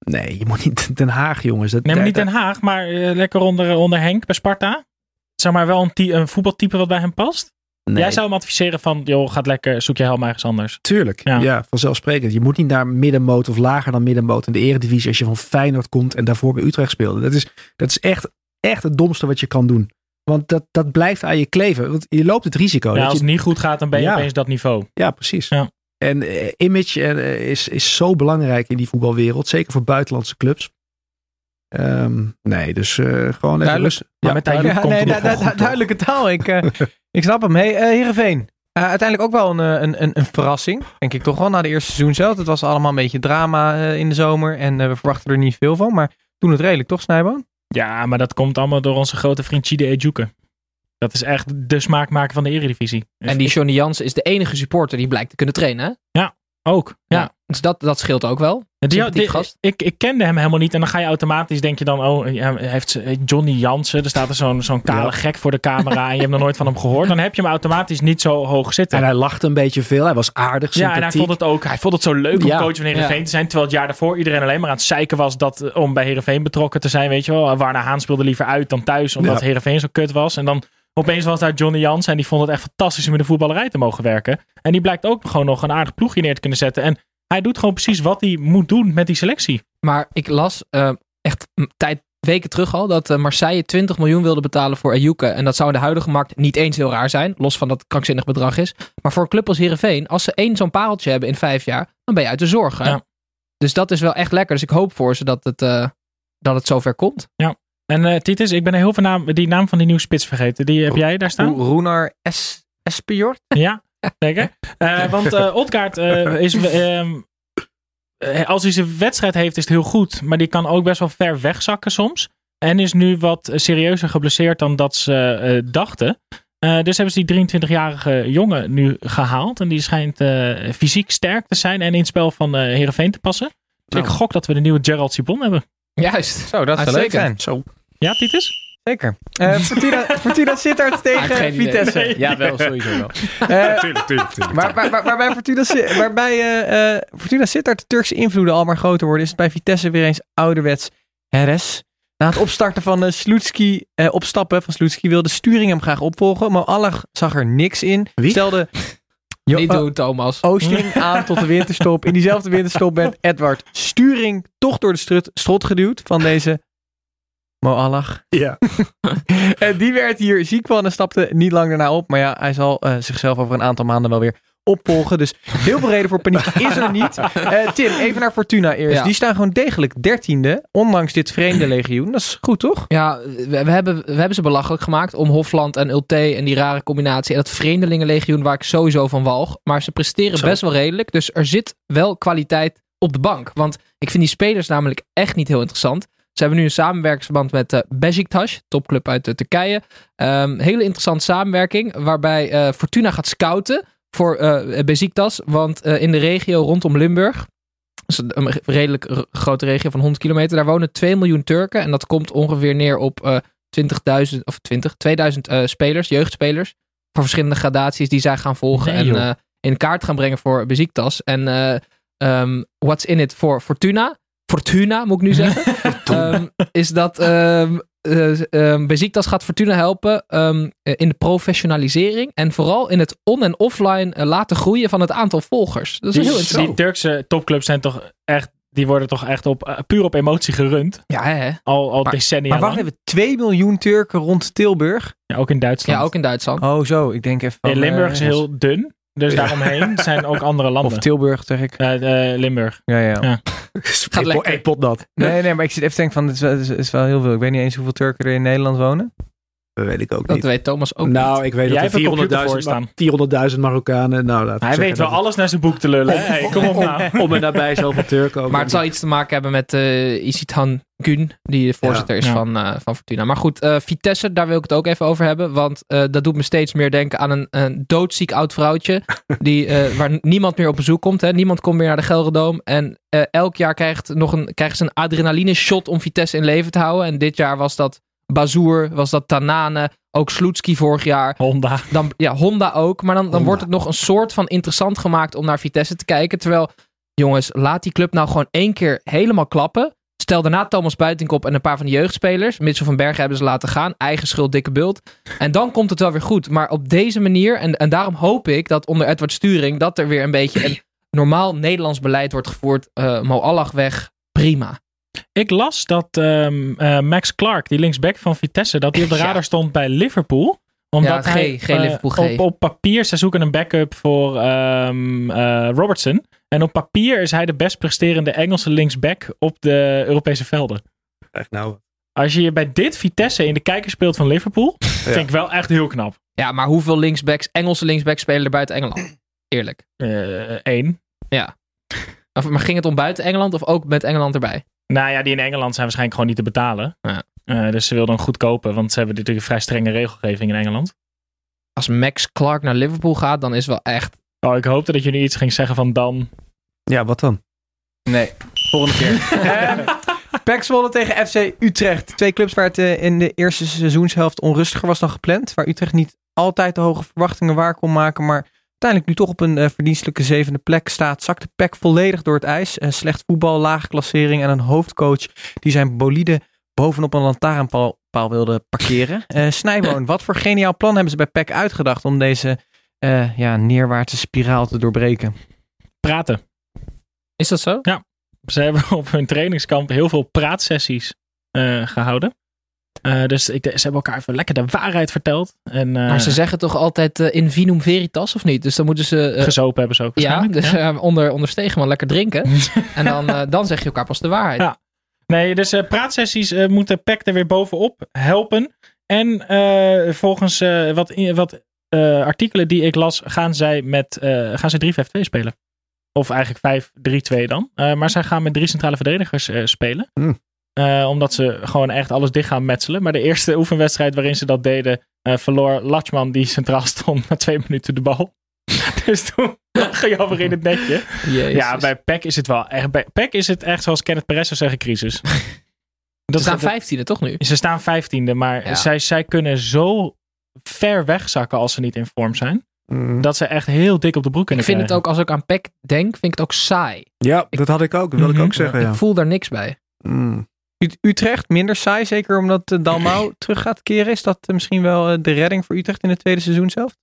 Nee, je moet niet Den Haag, jongens. Dat, Nee, maar niet Den Haag, maar eh, lekker onder, onder Henk bij Sparta. Zeg maar wel een, een voetbaltype wat bij hem past. Nee, Jij zou hem adviseren van, joh, gaat lekker, zoek je helemaal ergens anders. Tuurlijk, Ja. ja. vanzelfsprekend. Je moet niet naar middenmoot of lager dan middenmoot in de eredivisie als je van Feyenoord komt en daarvoor bij Utrecht speelde. Dat is, dat is echt, echt het domste wat je kan doen. Want dat, dat blijft aan je kleven. Want je loopt het risico. ja, dat als je, het niet goed gaat, dan ben je Ja. opeens dat niveau. ja, precies. Ja. En eh, image eh, is, is zo belangrijk in die voetbalwereld. Zeker voor buitenlandse clubs. Ehm, nee, dus eh, gewoon even Duidelijk. rustig. Maar Ja, met Ja, komt nee, du- du- duidelijke taal. Ik, ik snap hem. Hey, Heerenveen. Eh, uiteindelijk ook wel een, een, een, een verrassing. Denk ik toch wel na de eerste seizoen zelf. Het was allemaal een beetje drama in de zomer. En we verwachten er niet veel van. Maar toen het redelijk, toch Snijboon? Ja, maar dat komt allemaal door onze grote vriend Chide Ejuke. Dat is echt de smaakmaker van de eredivisie. En die Johnny Jansen is de enige supporter die blijkt te kunnen trainen. Hè? ook. Ja. Ja. Dus dat, dat scheelt ook wel. Die, Sympathiek die- gast. ik, ik kende hem helemaal niet. En dan ga je automatisch, denk je dan, oh, ja, heeft Johnny Jansen. Er staat er zo'n zo'n kale Ja. gek voor de camera. en je hebt nog nooit van hem gehoord. Dan heb je hem automatisch niet zo hoog zitten. En hij lachte een beetje veel. Hij was aardig, Ja, en hij sympathiek. vond het ook. Hij vond het zo leuk om Ja. coach van Heerenveen Ja. te zijn. Terwijl het jaar daarvoor iedereen alleen maar aan het zeiken was dat, eh, om bij Heerenveen betrokken te zijn. Weet je wel. Warner Haan speelde liever uit dan thuis, omdat Ja. Heerenveen zo kut was. En dan opeens was daar Johnny Jans en die vond het echt fantastisch om in de voetballerij te mogen werken. En die blijkt ook gewoon nog een aardig ploegje neer te kunnen zetten. En hij doet gewoon precies wat hij moet doen met die selectie. Maar ik las eh, echt tijd, weken terug al dat eh, Marseille 20 miljoen wilde betalen voor Ajuke. En dat zou in de huidige markt niet eens heel raar zijn. Los van dat het krankzinnig bedrag is. Maar voor een club als Heerenveen, als ze één zo'n pareltje hebben in vijf jaar, dan ben je uit de zorgen. Ja. Dus dat is wel echt lekker. Dus ik hoop voor ze dat het, eh, dat het zover komt. En eh Titus, ik ben heel veel naam, die naam van die nieuwe spits vergeten. Die heb jij daar staan? Ro- Roenar Es? Ja, zeker. Eh, want Odgaard eh, is... ehm, eh, als hij zijn wedstrijd heeft, is het heel goed. Maar die kan ook best wel ver wegzakken soms. En is nu wat serieuzer geblesseerd dan dat ze dachten. Dus hebben ze die 23-jarige jongen nu gehaald. En die schijnt fysiek sterk te zijn en in het spel van eh Heerenveen te passen. Dus Nou. ik gok dat we de nieuwe Gerald Sibon hebben. Juist. Zo, dat zou leuk zijn. Zo. Ja, Titus? Zeker. Eh Fortuna, Fortuna Sittard tegen. Vitesse. Nee. Ja, wel, sowieso wel. Eh, Tuurlijk, tuurlijk, tuurlijk. Waar, waar, waar- waarbij Fortuna, waarbij, eh, eh, Fortuna Sittard de Turkse invloeden al maar groter worden, is het bij Vitesse weer eens ouderwets Heres. Na het opstarten van uh, Slutski, eh, opstappen van Slutski wilde Sturing hem graag opvolgen, maar Allah zag er niks in. Wie? Stelde Jo- Niet eh, doen, Thomas. Oosting aan tot de winterstop. In diezelfde winterstop werd Edward Sturing toch door de strut, strot geduwd van deze Mo Allah. Ja. En die werd hier ziek van en stapte niet lang daarna op. Maar ja, hij zal eh, zichzelf over een aantal maanden wel weer opvolgen. Dus heel veel reden voor paniek is er niet. Eh, Tim, even naar Fortuna eerst. Ja. Die staan gewoon degelijk dertiende. Ondanks dit vreemde legioen. Dat is goed, toch? Ja, we, we hebben, we hebben ze belachelijk gemaakt om Hofland en Ulte en die rare combinatie. En dat vreemdelingenlegioen waar ik sowieso van walg. Maar ze presteren Zo. best wel redelijk. Dus er zit wel kwaliteit op de bank. Want ik vind die spelers namelijk echt niet heel interessant. Ze hebben nu een samenwerkingsverband met eh Besiktas, topclub uit eh, Turkije. Ehm, hele interessante samenwerking, waarbij Fortuna gaat scouten voor eh Besiktas. Want eh, in de regio rondom Limburg, dat is een redelijk grote regio van 100 kilometer, daar wonen 2 miljoen Turken. En dat komt ongeveer neer op eh 20.000, of 20, 2000 eh, spelers, jeugdspelers. Voor verschillende gradaties die zij gaan volgen Nee, en in kaart gaan brengen voor Besiktas. En eh ehm, what's in it for Fortuna? Fortuna, moet ik nu zeggen. Ehm, is dat ehm eh, ehm, Besiktas gaat Fortuna helpen ehm, eh, in de professionalisering. En vooral in het on- en offline eh, laten groeien van het aantal volgers. Dat is Die, heel die interessant. Turkse topclubs zijn toch echt... Die worden toch echt op, eh, puur op emotie gerund. Ja, hè? Al, al Maar- decennia Maar wacht lang. even, 2 miljoen Turken rond Tilburg? Ja, ook in Duitsland. ja, ook in Duitsland. Oh zo, ik denk even van, in Limburg is heel dun. Dus daaromheen zijn ook andere landen. Of Tilburg, zeg ik. Eh, eh, Limburg. Ja, ja. Ja. Gaat lekker. Pot nat. Nee, nee, maar ik zit even te denken van, het is, wel, het is wel heel veel. Ik weet niet eens hoeveel Turken er in Nederland wonen. Dat weet ik ook Dat niet. weet Thomas ook nou, niet. ik weet Jij dat er voor 400.000 Ma- 400.000 Marokkanen. Nou, laat Hij weet wel dat alles naar zijn boek te lullen. Hey, kom op nou. Om en nabij zoveel Turken ook. Maar het zal iets te maken hebben met eh Isithan Gun, die de voorzitter is Ja. van, eh, van Fortuna. Maar goed, eh, Vitesse, daar wil ik het ook even over hebben. Want eh, dat doet me steeds meer denken aan een, een doodziek oud vrouwtje. die, eh, waar niemand meer op bezoek komt. Hè. Niemand komt meer naar de Gelredome. En eh, elk jaar krijgt nog een, krijgen ze een adrenaline shot om Vitesse in leven te houden. En dit jaar was dat Bazoer, was dat Tanane, ook Sloetski vorig jaar. Honda. Dan, ja, Honda ook. Maar dan, dan Honda. wordt het nog een soort van interessant gemaakt om naar Vitesse te kijken. Terwijl jongens, laat die club nou gewoon één keer helemaal klappen. Stel daarna Thomas Buitenkop en een paar van de jeugdspelers. Mitchell van Bergen hebben ze laten gaan. Eigen schuld, dikke bult. En dan komt het wel weer goed. Maar op deze manier, en, en daarom hoop ik dat onder Edward Sturing... dat er weer een beetje een normaal Nederlands beleid wordt gevoerd. Uh, Mo Allah weg, prima. Ik las dat um, uh, Max Clark, die linksback van Vitesse, dat hij op de Ja. radar stond bij Liverpool. Omdat Ja, G, hij G, eh, Liverpool G. Op, op papier, ze zoeken een backup voor ehm, eh, Robertson. En op papier is hij de best presterende Engelse linksback op de Europese velden. Echt nou. Als je je bij dit Vitesse in de kijker speelt van Liverpool, vind ik wel echt heel knap. Ja, maar hoeveel linksbacks, Engelse linksbacks spelen er buiten Engeland? Eerlijk. Eén. Ja. Of, maar ging het om buiten Engeland of ook met Engeland erbij? Nou ja, die in Engeland zijn waarschijnlijk gewoon niet te betalen. Ja. Eh, dus ze wilden hem goed kopen, want ze hebben natuurlijk een vrij strenge regelgeving in Engeland. Als Max Clark naar Liverpool gaat, dan is wel echt... Oh, ik hoopte dat je nu iets ging zeggen van dan. Ja, wat dan? Nee, volgende keer. Ehm, Zwolle tegen FC Utrecht. Twee clubs waar het eh, in de eerste seizoenshelft onrustiger was dan gepland. Waar Utrecht niet altijd de hoge verwachtingen waar kon maken. Maar uiteindelijk nu toch op een eh, verdienstelijke zevende plek staat. Zakte PEC volledig door het ijs. Eh, slecht voetbal, lage klassering en een hoofdcoach die zijn bolide bovenop een lantaarnpaal paal wilde parkeren. Eh Snijboon, wat voor geniaal plan hebben ze bij PEC uitgedacht om deze eh, ja, neerwaartse spiraal te doorbreken? Praten. Is dat zo? Ja. Ze hebben op hun trainingskamp heel veel praatsessies eh, gehouden. Eh, dus ik, ze hebben elkaar even lekker de waarheid verteld. En, eh, Maar ze zeggen toch altijd eh, in vinum veritas of niet? Dus dan moeten ze... eh, gezopen hebben ze ook ja, waarschijnlijk. dus eh, onder, onder Stegeman lekker drinken. en dan, eh, dan zeg je elkaar pas de waarheid. Ja. Nee, dus eh, praatsessies eh, moeten PEC er weer bovenop helpen. En eh, volgens eh, wat, wat eh, artikelen die ik las, gaan zij met eh, gaan ze 3-5-2 spelen. Of eigenlijk 5-3-2 dan. Eh, maar zij gaan met drie centrale verdedigers eh, spelen. Hmm. Eh, omdat ze gewoon echt alles dicht gaan metselen. Maar de eerste oefenwedstrijd waarin ze dat deden, eh, verloor Latchman die centraal stond na twee minuten de bal. dus toen lag hij alweer in het netje. Jezus. Ja, bij PEC is het wel echt. Bij PEC is het echt zoals Kenneth Perez zou zeggen, crisis. Ze staan vijftiende toch nu? Ze staan vijftiende, maar Ja. zij, zij kunnen zo ver wegzakken als ze niet in vorm zijn. Mm. Dat ze echt heel dik op de broek Ik kunnen vind het ook, als ik aan PEC denk, vind ik het ook saai. Ja, dat had ik ook. Dat wil ik Mhm. ook zeggen, ja. Ik voel daar niks bij. Mm. Ut- Utrecht minder saai, zeker omdat uh, Dalmau terug gaat keren. Is dat eh, misschien wel eh, de redding voor Utrecht in het tweede seizoen zelf?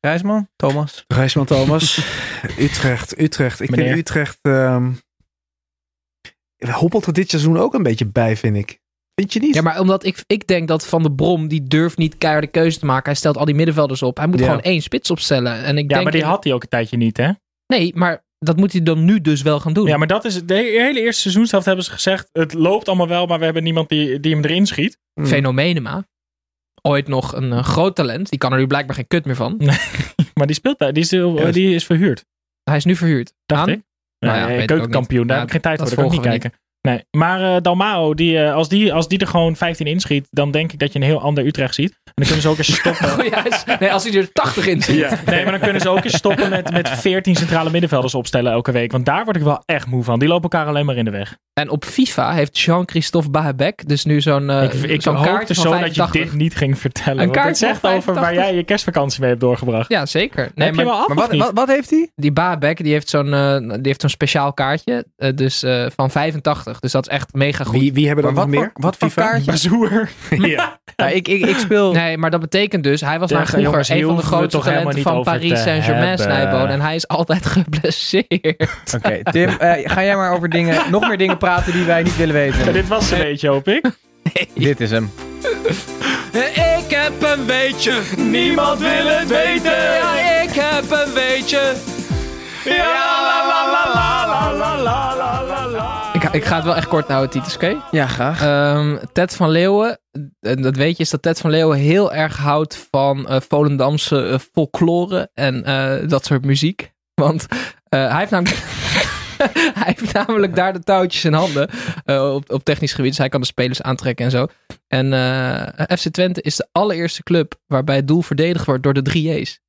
Rijsman, Thomas. Rijsman Thomas. Utrecht, Utrecht. Ik Meneer. vind Utrecht... ehm hobbelt er dit seizoen ook een beetje bij, vind ik. Vind je niet? Ja, maar omdat ik, ik denk dat Van de Brom, die durft niet keiharde keuze te maken. Hij stelt al die middenvelders op. Hij moet Ja. gewoon één spits opstellen. En ik Ja, denk maar die had hij ook een tijdje niet, hè? Nee, maar dat moet hij dan nu dus wel gaan doen. Ja, maar dat is het. De hele eerste seizoenshelft hebben ze gezegd: het loopt allemaal wel, maar we hebben niemand die, die hem erin schiet. Mm. Fenomenema. Ooit nog een eh, groot talent. Die kan er nu blijkbaar geen kut meer van. Maar die speelt daar, die is, Ja. die is verhuurd, Hij is nu verhuurd. dacht Aan? ik. Nou ja, Nee, keukenkampioen, daar heb ik geen tijd dat voor, daar kan ik niet kijken. Nee, maar eh Dalmao, die, eh, als, die, als die er gewoon 15 inschiet, dan denk ik dat je een heel ander Utrecht ziet. En dan kunnen ze ook eens stoppen. Oh. Nee, als hij er 80 in zit. Nee, maar dan kunnen ze ook eens stoppen met, met 14 centrale middenvelders opstellen elke week. Want daar word ik wel echt moe van. Die lopen elkaar alleen maar in de weg. En op FIFA heeft Jean-Christophe Bahebek dus nu zo'n uh, ik ik zo'n hoopte zo dat je 85. dit niet ging vertellen. Een want het zegt over waar 85. jij je kerstvakantie mee hebt doorgebracht. Ja, zeker. Nee, Heb je maar hem al af Maar wat, wat, wat heeft hij? die Bahebek die heeft zo'n eh, die heeft zo'n speciaal kaartje. eh, dus eh, van 85. Dus dat is echt mega goed. Wie, wie hebben er Maar nog wat meer? voor- wat voor FIFA? kaartje? Bazoer. ja. Ja, ik, ik, ik speel... Nee, maar dat betekent dus, hij was Ja, nou vroeger jongens, een van de grootste talenten van Paris Saint-Germain. Snijboon. En hij is altijd geblesseerd. Oké, Tim, eh, ga jij maar over dingen, nog meer dingen praten die wij niet willen weten. Ja, dit was een beetje, hoop ik. Dit is hem. Ik heb een weetje, niemand wil het weten. Ja, ik heb een weetje. Ik, ik ga het wel echt kort houden, Titus, oké? Ja, graag. Ehm, Ted van Leeuwen, en dat weet je, is dat Ted van Leeuwen heel erg houdt van eh Volendamse eh, folklore en eh, dat soort muziek. Want eh, hij, heeft namelijk, hij heeft namelijk daar de touwtjes in handen eh, op, op technisch gebied. Dus hij kan de spelers aantrekken en zo. En eh, FC Twente is de allereerste club waarbij het doel verdedigd wordt door de drie J's.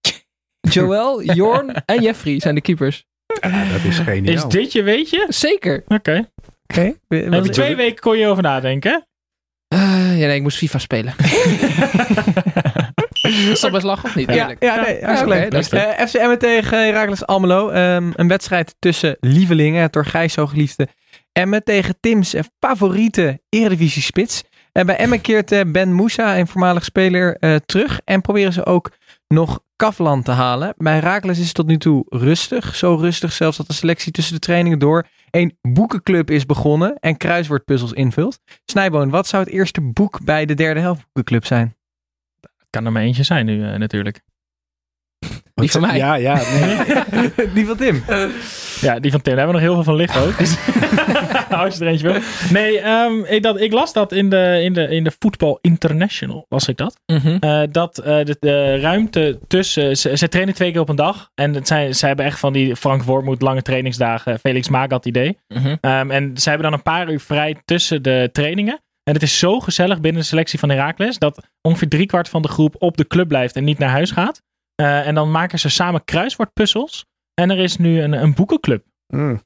Joel, Jorn en Jeffrey zijn de keepers. Ja, dat is geniaal. Is dit je weetje? Zeker. Oké. Oké. Heb je twee weken kon je over nadenken? Eh, ja, nee, ik moest FIFA spelen. is best lachen of niet? Ja, Eerlijk. ja, nee, hartstikke oké, leuk. dat is leuk. Eh, FC Emmen tegen Heracles Almelo. Ehm, een wedstrijd tussen lievelingen, het door Gijs zo geliefde Emmen tegen Tim's favoriete Eredivisie spits. En bij Emmen keert eh, Ben Moussa, een voormalig speler, eh, terug. En proberen ze ook nog Kafland te halen. Bij Heracles is het tot nu toe rustig. Zo rustig zelfs dat de selectie tussen de trainingen door een boekenclub is begonnen en kruiswoordpuzzels invult. Snijboon, wat zou het eerste boek bij de derde helft boekenclub zijn? Kan er maar eentje zijn nu eh, natuurlijk. Die van mij. Ja, ja. Nee. Die van Tim. Ja, die van Tim. Daar hebben we nog heel veel van liggen ook. Dus als je er eentje wil. Nee, ehm, ik, dat, ik las dat in de, in de, in de Football International. Las ik dat. Mhm. Eh, dat eh, de, de ruimte tussen. Ze, ze trainen twee keer op een dag. En het zijn, ze hebben echt van die Frank Wormoed lange trainingsdagen. Felix Magath idee. Mhm. Ehm, en ze hebben dan een paar uur vrij tussen de trainingen. En het is zo gezellig binnen de selectie van Heracles. Dat ongeveer driekwart van de groep op de club blijft en niet naar huis gaat. Eh, en dan maken ze samen kruiswoordpuzzels. En er is nu een, een boekenclub. Mm.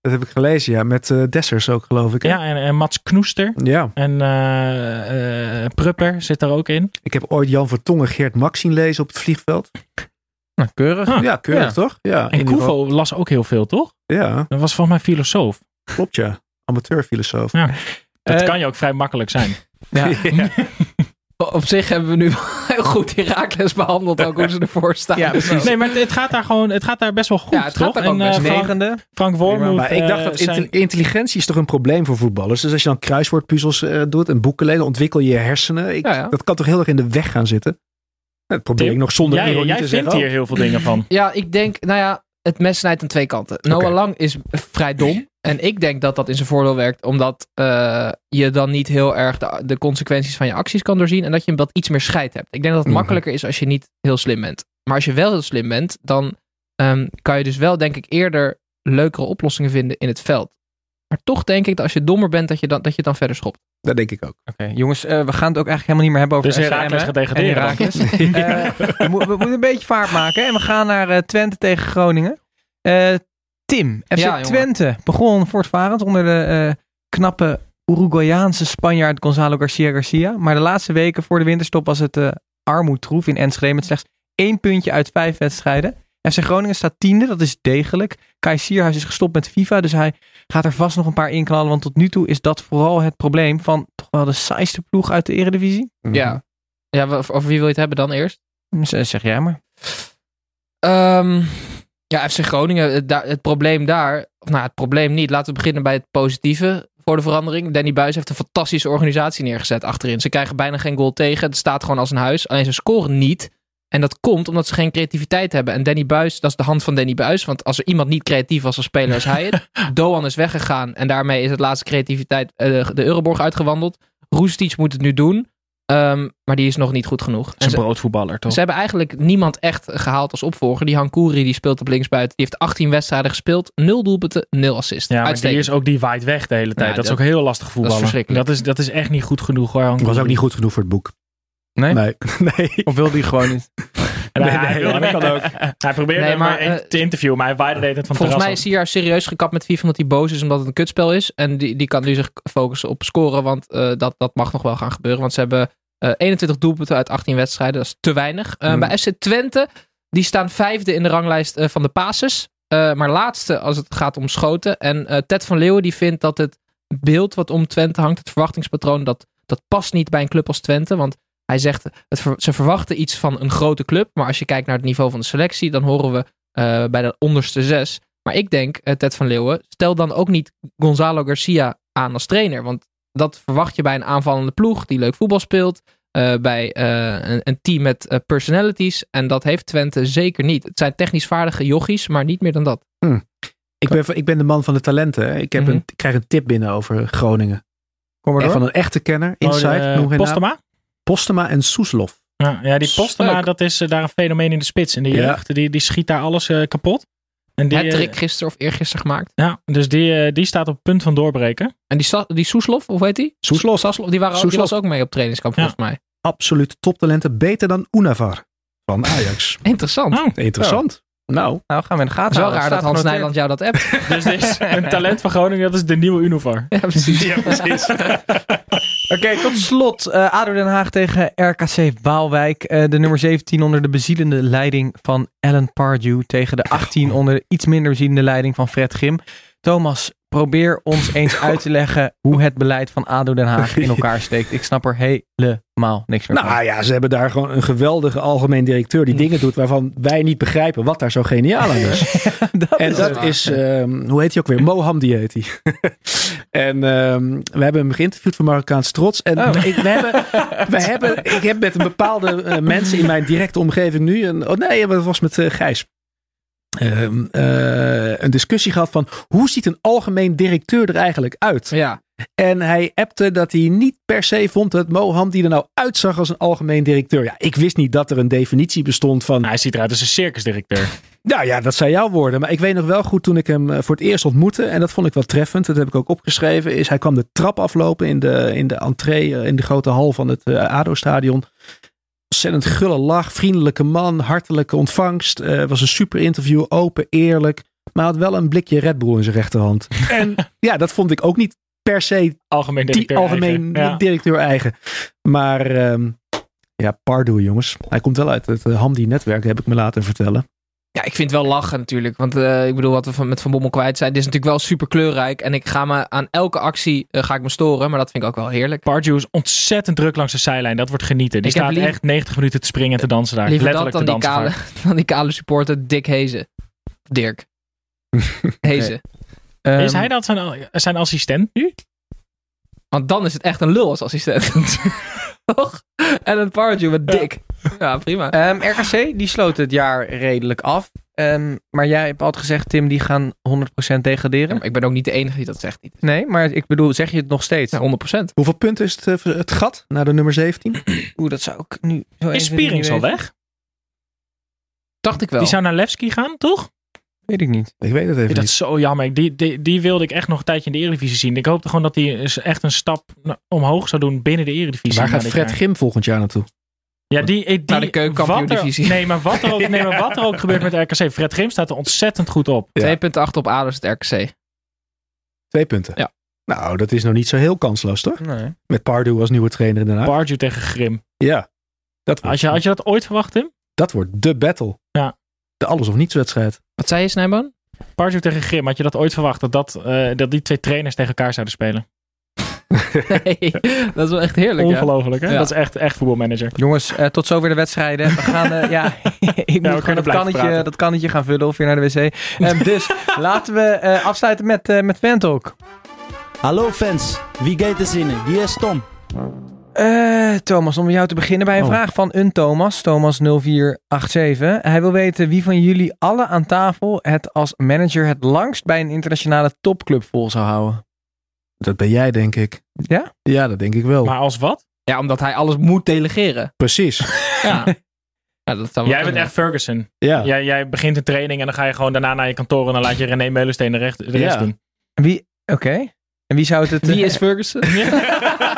Dat heb ik gelezen, ja. Met eh, Dessers ook, geloof ik. hè? Ja, en, en Mats Knoester. Ja. En eh, eh, Prupper zit daar ook in. Ik heb ooit Jan Vertongen Geert Max zien lezen op het vliegveld. Nou, keurig. Ah, ja, keurig ja. toch? Ja, En Koevo las ook heel veel, toch? Ja, Dat was volgens mij filosoof. klopt ja. Amateurfilosoof. Ja. Dat kan je ook vrij makkelijk zijn. Ja. Op zich hebben we nu heel goed Herakles behandeld, ook hoe ze ervoor staan. Ja, precies. Nee, maar het, het gaat daar gewoon het gaat daar best wel goed, Ja, het gaat toch? daar ook en, eh, best Frank, Negende. Frank Wormoed... Maar ik dacht eh, dat zijn- intelligentie is toch een probleem voor voetballers. Dus als je dan kruiswoordpuzzels eh, doet en boeken lezen, ontwikkel je je hersenen. Ik, Ja, ja. Dat kan toch heel erg in de weg gaan zitten. Dat probeer Tim, ik nog zonder jij, jij te vindt hier heel veel dingen van. Ja, ik denk, nou ja, het mes snijdt aan twee kanten. Noah Lang is vrij dom. En ik denk dat dat in zijn voordeel werkt, omdat eh, je dan niet heel erg de, de consequenties van je acties kan doorzien. En dat je wat iets meer scheid hebt. Ik denk dat het Mhm. makkelijker is als je niet heel slim bent. Maar als je wel heel slim bent, dan ehm, kan je dus wel, denk ik, eerder leukere oplossingen vinden in het veld. Maar toch denk ik dat als je dommer bent, dat je dan, dat je dan verder schopt. Dat denk ik ook. Oké, jongens, eh, we gaan het ook eigenlijk helemaal niet meer hebben over Dus Emmen gaat en degraderen dan. Heracles. Eh, we, mo- we moeten een beetje vaart maken en we gaan naar eh, Twente tegen Groningen. Tim, FC Ja, jongen. Twente begon voortvarend onder de eh, knappe Uruguayaanse Spanjaard Gonzalo Garcia Garcia. Maar de laatste weken voor de winterstop was het eh armoedtroef in Enschede met slechts één puntje uit vijf wedstrijden. FC Groningen staat tiende, dat is degelijk. Kai Sierhuis is gestopt met FIFA, dus hij gaat er vast nog een paar inknallen. Want tot nu toe is dat vooral het probleem van toch wel de saaiste ploeg uit de Eredivisie. Ja. Ja, wa- over wie wil je het hebben dan eerst? Z- Zeg jij maar. Ehm, ja, FC Groningen, het, probleem daar, of nou het probleem niet, laten we beginnen bij het positieve voor de verandering. Danny Buis heeft een fantastische organisatie neergezet achterin. Ze krijgen bijna geen goal tegen, het staat gewoon als een huis, alleen ze scoren niet. En dat komt omdat ze geen creativiteit hebben. En Danny Buis, dat is de hand van Danny Buis. Want als er iemand niet creatief was als speler, is hij het. Doan is weggegaan en daarmee is het laatste creativiteit eh, de Euroborg uitgewandeld. Roestic moet het nu doen, ehm, maar die is nog niet goed genoeg. Dat En is ze- een broodvoetballer, toch? ze hebben eigenlijk niemand echt gehaald als opvolger. Die Hankouri die speelt op linksbuiten. Die heeft 18 wedstrijden gespeeld. 0 doelpunten, 0 assists. Ja, maar die is ook die waait weg de hele tijd. Ja, dat, is dat- ook heel lastig voetballen. verschrikkelijk. Dat is, dat is echt niet goed genoeg hoor. Dat was ook niet goed genoeg voor het boek. Nee? Nee. nee. Of wilde hij gewoon niet? Nee, Nee, hij, nee, dat kan ook. hij probeerde Nee, maar, maar eh, te interviewen, maar hij waaide tijd van Volgens mij is hij hier serieus gekapt met FIFA omdat hij boos is omdat het een kutspel is. En die, die kan nu zich focussen op scoren, want eh, dat, dat mag nog wel gaan gebeuren. Want ze hebben eh, 21 doelpunten uit 18 wedstrijden. Dat is te weinig. Eh, Hmm. Bij FC Twente, die staan vijfde in de ranglijst eh, van de passes. Eh, maar laatste als het gaat om schoten. En eh, Ted van Leeuwen die vindt dat het beeld wat om Twente hangt, het verwachtingspatroon, dat, dat past niet bij een club als Twente. Want hij zegt, het, ze verwachten iets van een grote club. Maar als je kijkt naar het niveau van de selectie, dan horen we eh, bij de onderste zes. Maar ik denk, eh, Ted van Leeuwen, stel dan ook niet Gonzalo Garcia aan als trainer. Want dat verwacht je bij een aanvallende ploeg die leuk voetbal speelt. eh, bij eh, een, een team met personalities. En dat heeft Twente zeker niet. Het zijn technisch vaardige jochies, maar niet meer dan dat. Ik ben, ik ben de man van de talenten. hè. Ik, heb Mhm. een, ik krijg een tip binnen over Groningen. Kom maar door. van een echte kenner. Oh, Inside, de, geen naam. Postema? Postema en Soeslof. Ja, ja, die Postema, Leuk. dat is eh, daar een fenomeen in de spits. In de Ja. jeugd, die, die schiet daar alles eh, kapot. En die, Het eh, trick gisteren of eergisteren gemaakt. ja, dus die, eh, die staat op het punt van doorbreken. En die, die Soeslof, hoe heet die? Soeslof. Saslof, die, waren ook, die Soeslof. was ook mee op trainingskamp volgens mij. Absoluut toptalenten. Beter dan Unavar van Ajax. Interessant. Oh, Interessant. Nou, Nou, gaan we in de gaten Het is wel raar dat Hans genoteerd. Nijland jou dat appt. dus dit is een talent van Groningen, dat is de nieuwe Unovar. ja, precies. Ja, precies. Oké, tot slot. eh ADO Den Haag tegen RKC Waalwijk. Eh, de nummer 17 onder de bezielende leiding van Alan Pardew. Tegen de 18 onder de iets minder bezielende leiding van Fred Grim. Thomas, probeer ons eens uit te leggen hoe het beleid van ADO Den Haag in elkaar steekt. Ik snap er helemaal niks meer van. Nou ja, ze hebben daar gewoon een geweldige algemeen directeur die dingen doet waarvan wij niet begrijpen wat daar zo geniaal aan is. en dat is, ehm, hoe heet hij ook weer? Moham die heet hij. en ehm, we hebben hem geïnterviewd voor Marokkaans Trots. En Oh. ik, we hebben, we hebben, ik heb met een bepaalde eh, mensen in mijn directe omgeving nu, een, oh nee, dat was met eh, Gijs. Ehm, eh, een discussie gehad van hoe ziet een algemeen directeur er eigenlijk uit? Ja. En hij appte dat hij niet per se vond dat Moham die er nou uitzag als een algemeen directeur. Ja, ik wist niet dat er een definitie bestond van. Nou, hij ziet eruit als een circusdirecteur. Nou ja, dat zijn jouw woorden. Maar ik weet nog wel goed toen ik hem eh, voor het eerst ontmoette. En dat vond ik wel treffend. Dat heb ik ook opgeschreven. Is hij kwam de trap aflopen in de, in de entree. eh, In de grote hal van het ADO-stadion. Ontzettend gulle lach. Vriendelijke man. Hartelijke ontvangst. eh, was een super interview. Open, eerlijk. Maar had wel een blikje Red Bull in zijn rechterhand. en ja, dat vond ik ook niet per se Algemeen die directeur. algemeen eigen. Ja. directeur eigen. Maar ehm, ja, Pardoe jongens. Hij komt wel uit het uh, Hamdi-netwerk, heb ik me laten vertellen. Ja, ik vind het wel lachen natuurlijk. Want eh, ik bedoel, wat we van, met Van Bommel kwijt zijn. Dit is natuurlijk wel super kleurrijk. En ik ga me aan elke actie eh, ga ik me storen. Maar dat vind ik ook wel heerlijk. Pardew is ontzettend druk langs de zijlijn. Dat wordt genieten. Die Ik staat lief- echt 90 minuten te springen en te dansen daar. Liever Letterlijk dat dan te die, dansen. kale, vaak. dan die kale supporter Dick Hezen. Dirk. Hezen. Ehm, Is hij dat zijn, zijn assistent nu? Want dan is het echt een lul als assistent. Toch? En een Pardew met Dick. Ja, prima. Ehm, RKC, die sloot het jaar redelijk af. Ehm, maar jij hebt altijd gezegd, Tim, die gaan 100% degraderen. Ja, maar ik ben ook niet de enige die dat zegt. Niet. Nee, maar ik bedoel, zeg je het nog steeds? Ja, 100%. Hoeveel punten is het, eh, het gat naar de nummer 17? Oeh, dat zou ik nu zo Is 1, 2, 3 Spierings al weg? Dacht ik wel. Die zou naar Levski gaan, toch? Weet ik niet. Ik weet het even dat niet. is zo jammer. Die, die, die wilde ik echt nog een tijdje in de Eredivisie zien. Ik hoopte gewoon dat hij echt een stap omhoog zou doen binnen de Eredivisie. Waar gaat Fred. Grim volgend jaar naartoe? Ja, die, die, Naar de keukenkampioen-divisie. Nee, maar wat er ook, nee, maar wat er ook gebeurt met RKC. Fred Grim staat er ontzettend goed op. Ja. 2,8 op ADO is het RKC. Twee punten. Ja. Nou, dat is nog niet zo heel kansloos, toch? Nee. Met Pardoe als nieuwe trainer Haag. Pardew tegen Grim. ja. Dat wordt, Had je, had je dat ooit verwacht, Tim? dat wordt de battle. Ja. De alles of niets wedstrijd. Wat zei je, Snijboon? Pardew tegen Grim. Had je dat ooit verwacht? Dat, dat, eh, dat die twee trainers tegen elkaar zouden spelen? Nee, dat is wel echt heerlijk. Ja. Ongelooflijk, hè? Ja. Dat is echt, echt voetbalmanager. Jongens, eh, tot zover de wedstrijden. We gaan, eh, ja, ik moet kunnen gewoon dat kannetje, praten. dat kannetje gaan vullen of weer naar de wc. Ehm, dus laten we eh, afsluiten met, eh met Fantalk. Hallo fans, wie gaat er zinnen? Hier is Tom. Eh, Thomas, om met jou te beginnen bij een Oh. vraag van een Thomas, Thomas0487. Hij wil weten wie van jullie alle aan tafel het als manager het langst bij een internationale topclub vol zou houden. Dat ben jij, denk ik. Ja? Ja, dat denk ik wel. Maar als wat? Ja, omdat hij alles moet delegeren. Precies. Ja. ja dat Jij bent echt Ferguson. Ja. Jij, jij begint een training en dan ga je gewoon daarna naar je kantoor en dan laat je René Meulensteen de, recht, de rest Ja. doen. Wie? Oké. En wie zou het het... Wie is Ferguson?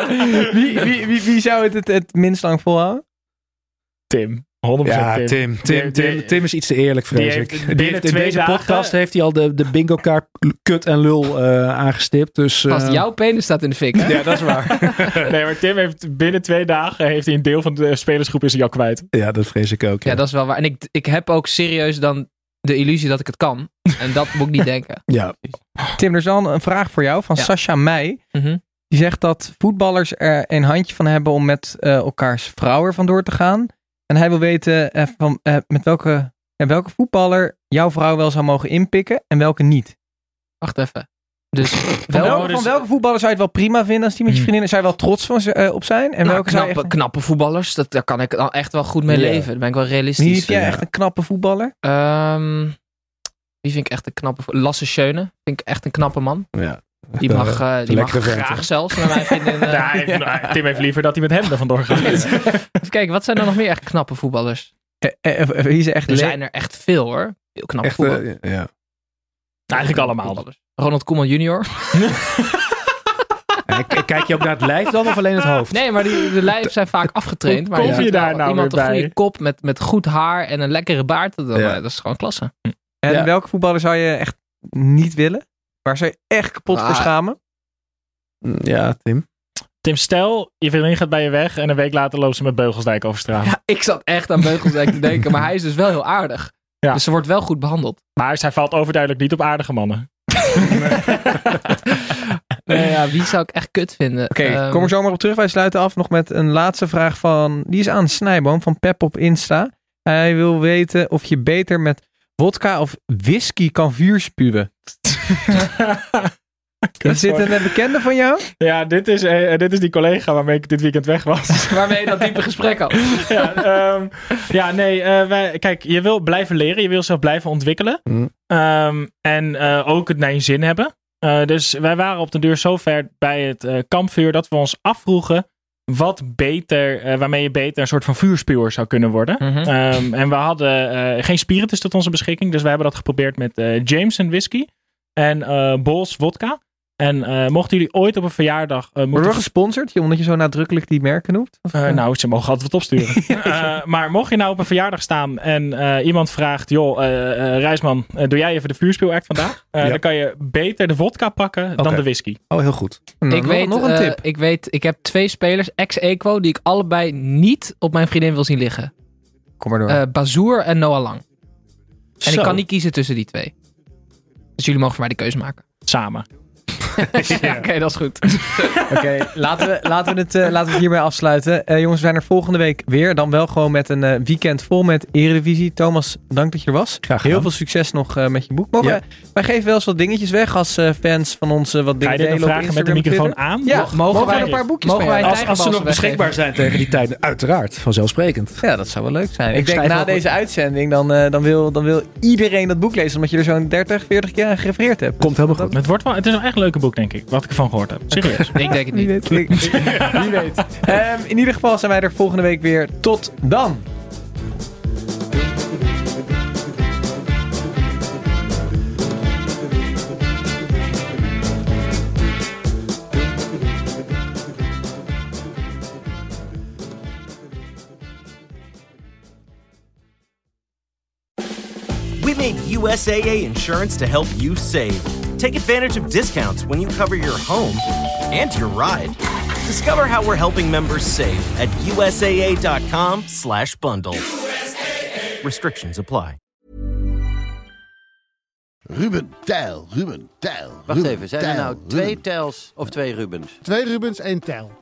wie, wie, wie, wie zou het het, het minst lang volhouden? Tim. 100% Ja, Tim. Tim. Tim, Tim, Tim is iets te eerlijk, vrees ik. binnen Die heeft in deze dagen- podcast heeft hij al de, de bingo kaart kut en lul eh, aangestipt. Dus, Als eh, jouw penis staat in de fik, hè? Ja, dat is waar. nee, maar Tim heeft binnen twee dagen heeft hij een deel van de spelersgroep is hij al kwijt. ja, dat vrees ik ook. Ja, dat is wel waar. En ik, ik heb ook serieus dan de illusie dat ik het kan. En dat moet ik niet denken. ja. Tim, er is al een vraag voor jou van Ja. Sascha Meij. Mhm. Die zegt dat voetballers er een handje van hebben om met eh, elkaars vrouw er vandoor te gaan. En hij wil weten eh, van, eh, met welke, welke voetballer jouw vrouw wel zou mogen inpikken en welke niet. Wacht even. Dus Van, wel, welke, dus- van welke voetballer zou je het wel prima vinden als die met je Hmm. vriendin? Zou je wel trots van, ze- op zijn? En nou, welke zou je knappe, echt... knappe voetballers, dat, daar kan ik dan echt wel goed mee leven. Daar ben ik wel Wie realistisch. vind jij ja. echt een knappe voetballer? Ehm, wie vind ik echt een knappe... Lasse Schöne vind ik echt een knappe man. ja. Die mag, eh, die mag graag zelfs eh, Ja, hij heeft- nou, Tim heeft liever dat hij met hem er vandoor gaat. Even kijken, wat zijn er nog meer echt knappe voetballers? Eh, eh, eh, is echt Er zijn er echt veel hoor. Heel knappe Echt, eh, voetballers. ja. Eigenlijk allemaal. Ronald Koeman junior. Kijk je ook naar het lijf dan of alleen het hoofd? Nee, maar die, de lijf zijn vaak afgetraind. Hoe maar kom ziet je wel daar nou iemand weer een goede bij? kop met, met goed haar en een lekkere baard. Dat, Ja. dat is gewoon klasse. En Ja. welke voetballer zou je echt niet willen? Waar je echt kapot Ah. voor schamen? Mm, Ja, Tim. Tim, stel, je vriendin gaat bij je weg en een week later loopt ze met Beugelsdijk over straat. Ja, ik zat echt aan Beugelsdijk te denken, maar hij is dus wel heel aardig. Ja. Dus ze wordt wel goed behandeld. Maar zij valt overduidelijk niet op aardige mannen. Nee, ja, wie zou ik echt kut vinden? Oké, Ehm, kom er zomaar op terug. Wij sluiten af nog met een laatste vraag van... Die is aan Snijboom van Pep op Insta. Hij wil weten of je beter met vodka of whisky kan vuurspuwen. Is dit een eh, bekende van jou? Ja, dit is, eh, dit is die collega waarmee ik dit weekend weg was. Waarmee je dat diepe gesprek had. ja, ehm, ja, nee, eh, wij, kijk, je wil blijven leren, je wil zelf blijven ontwikkelen. Mm. Ehm, en eh, ook het naar je zin hebben. Eh, dus wij waren op de deur zo ver bij het eh, kampvuur dat we ons afvroegen wat beter, eh, waarmee je beter een soort van vuurspuwer zou kunnen worden. Mhm. Ehm, en we hadden eh, geen spiritus tot onze beschikking, dus we hebben dat geprobeerd met eh, Jameson whisky en Bols vodka. En eh, mochten jullie ooit op een verjaardag... eh, Worden moeten we gesponsord? Omdat je zo nadrukkelijk die merken noemt? Of, eh, nou, ze mogen altijd wat opsturen. Eh, maar mocht je nou op een verjaardag staan en eh, iemand vraagt: joh, Reisman, eh, doe jij even de vuurspeelact vandaag? Eh, Ja. Dan kan je beter de vodka pakken dan de whisky. Oh, heel goed. Nou, ik, nog, weet, nog een eh, tip. ik weet, ik heb twee spelers, ex-equo, die ik allebei niet op mijn vriendin wil zien liggen. Kom maar door. Eh Bazoer en Noah Lang. En Zo, ik kan niet kiezen tussen die twee. Dus jullie mogen voor mij de keuze maken. samen. Ja, Oké, dat is goed. Oké, laten, we, laten, we het, eh, laten we het hierbij afsluiten. Eh, jongens, we zijn er volgende week weer. Dan wel gewoon met een eh, weekend vol met Eredivisie. Thomas, dank dat je er was. Graag gedaan. Heel veel succes nog eh, met je boek. Mogen Ja. wij, geven wel eens wat dingetjes weg als eh, fans van ons wat dingen delen op vragen met de Instagram microfoon Twitter. aan? Ja, Mogen mogen, wij- een paar boekjes mogen wij? Als, als ze nog beschikbaar zijn tegen die tijd, uiteraard. Vanzelfsprekend. Ja, dat zou wel leuk zijn. Ik Ik denk na deze uitzending, dan, eh, dan, wil, dan wil iedereen dat boek lezen. Omdat je er zo'n 30, 40 keer aan gerefereerd hebt. Komt helemaal goed. Het, wordt wel, het is een echt leuke boek, denk ik. Wat ik ervan gehoord heb. Serieus. Ik denk het Wie niet. weet. Wie weet. Ehm, in ieder geval zijn wij er volgende week weer. Tot dan. We made USAA insurance to help you save. Take advantage of discounts when you cover your home and your ride. Discover how we're helping members save at usaa.com/bundle. Restrictions apply. Ruben Tijl, Ruben Tijl. Wacht Ruben even, zijn er Tijl, nou twee Ruben. Tels of twee Rubens? Twee Rubens, één Tijl.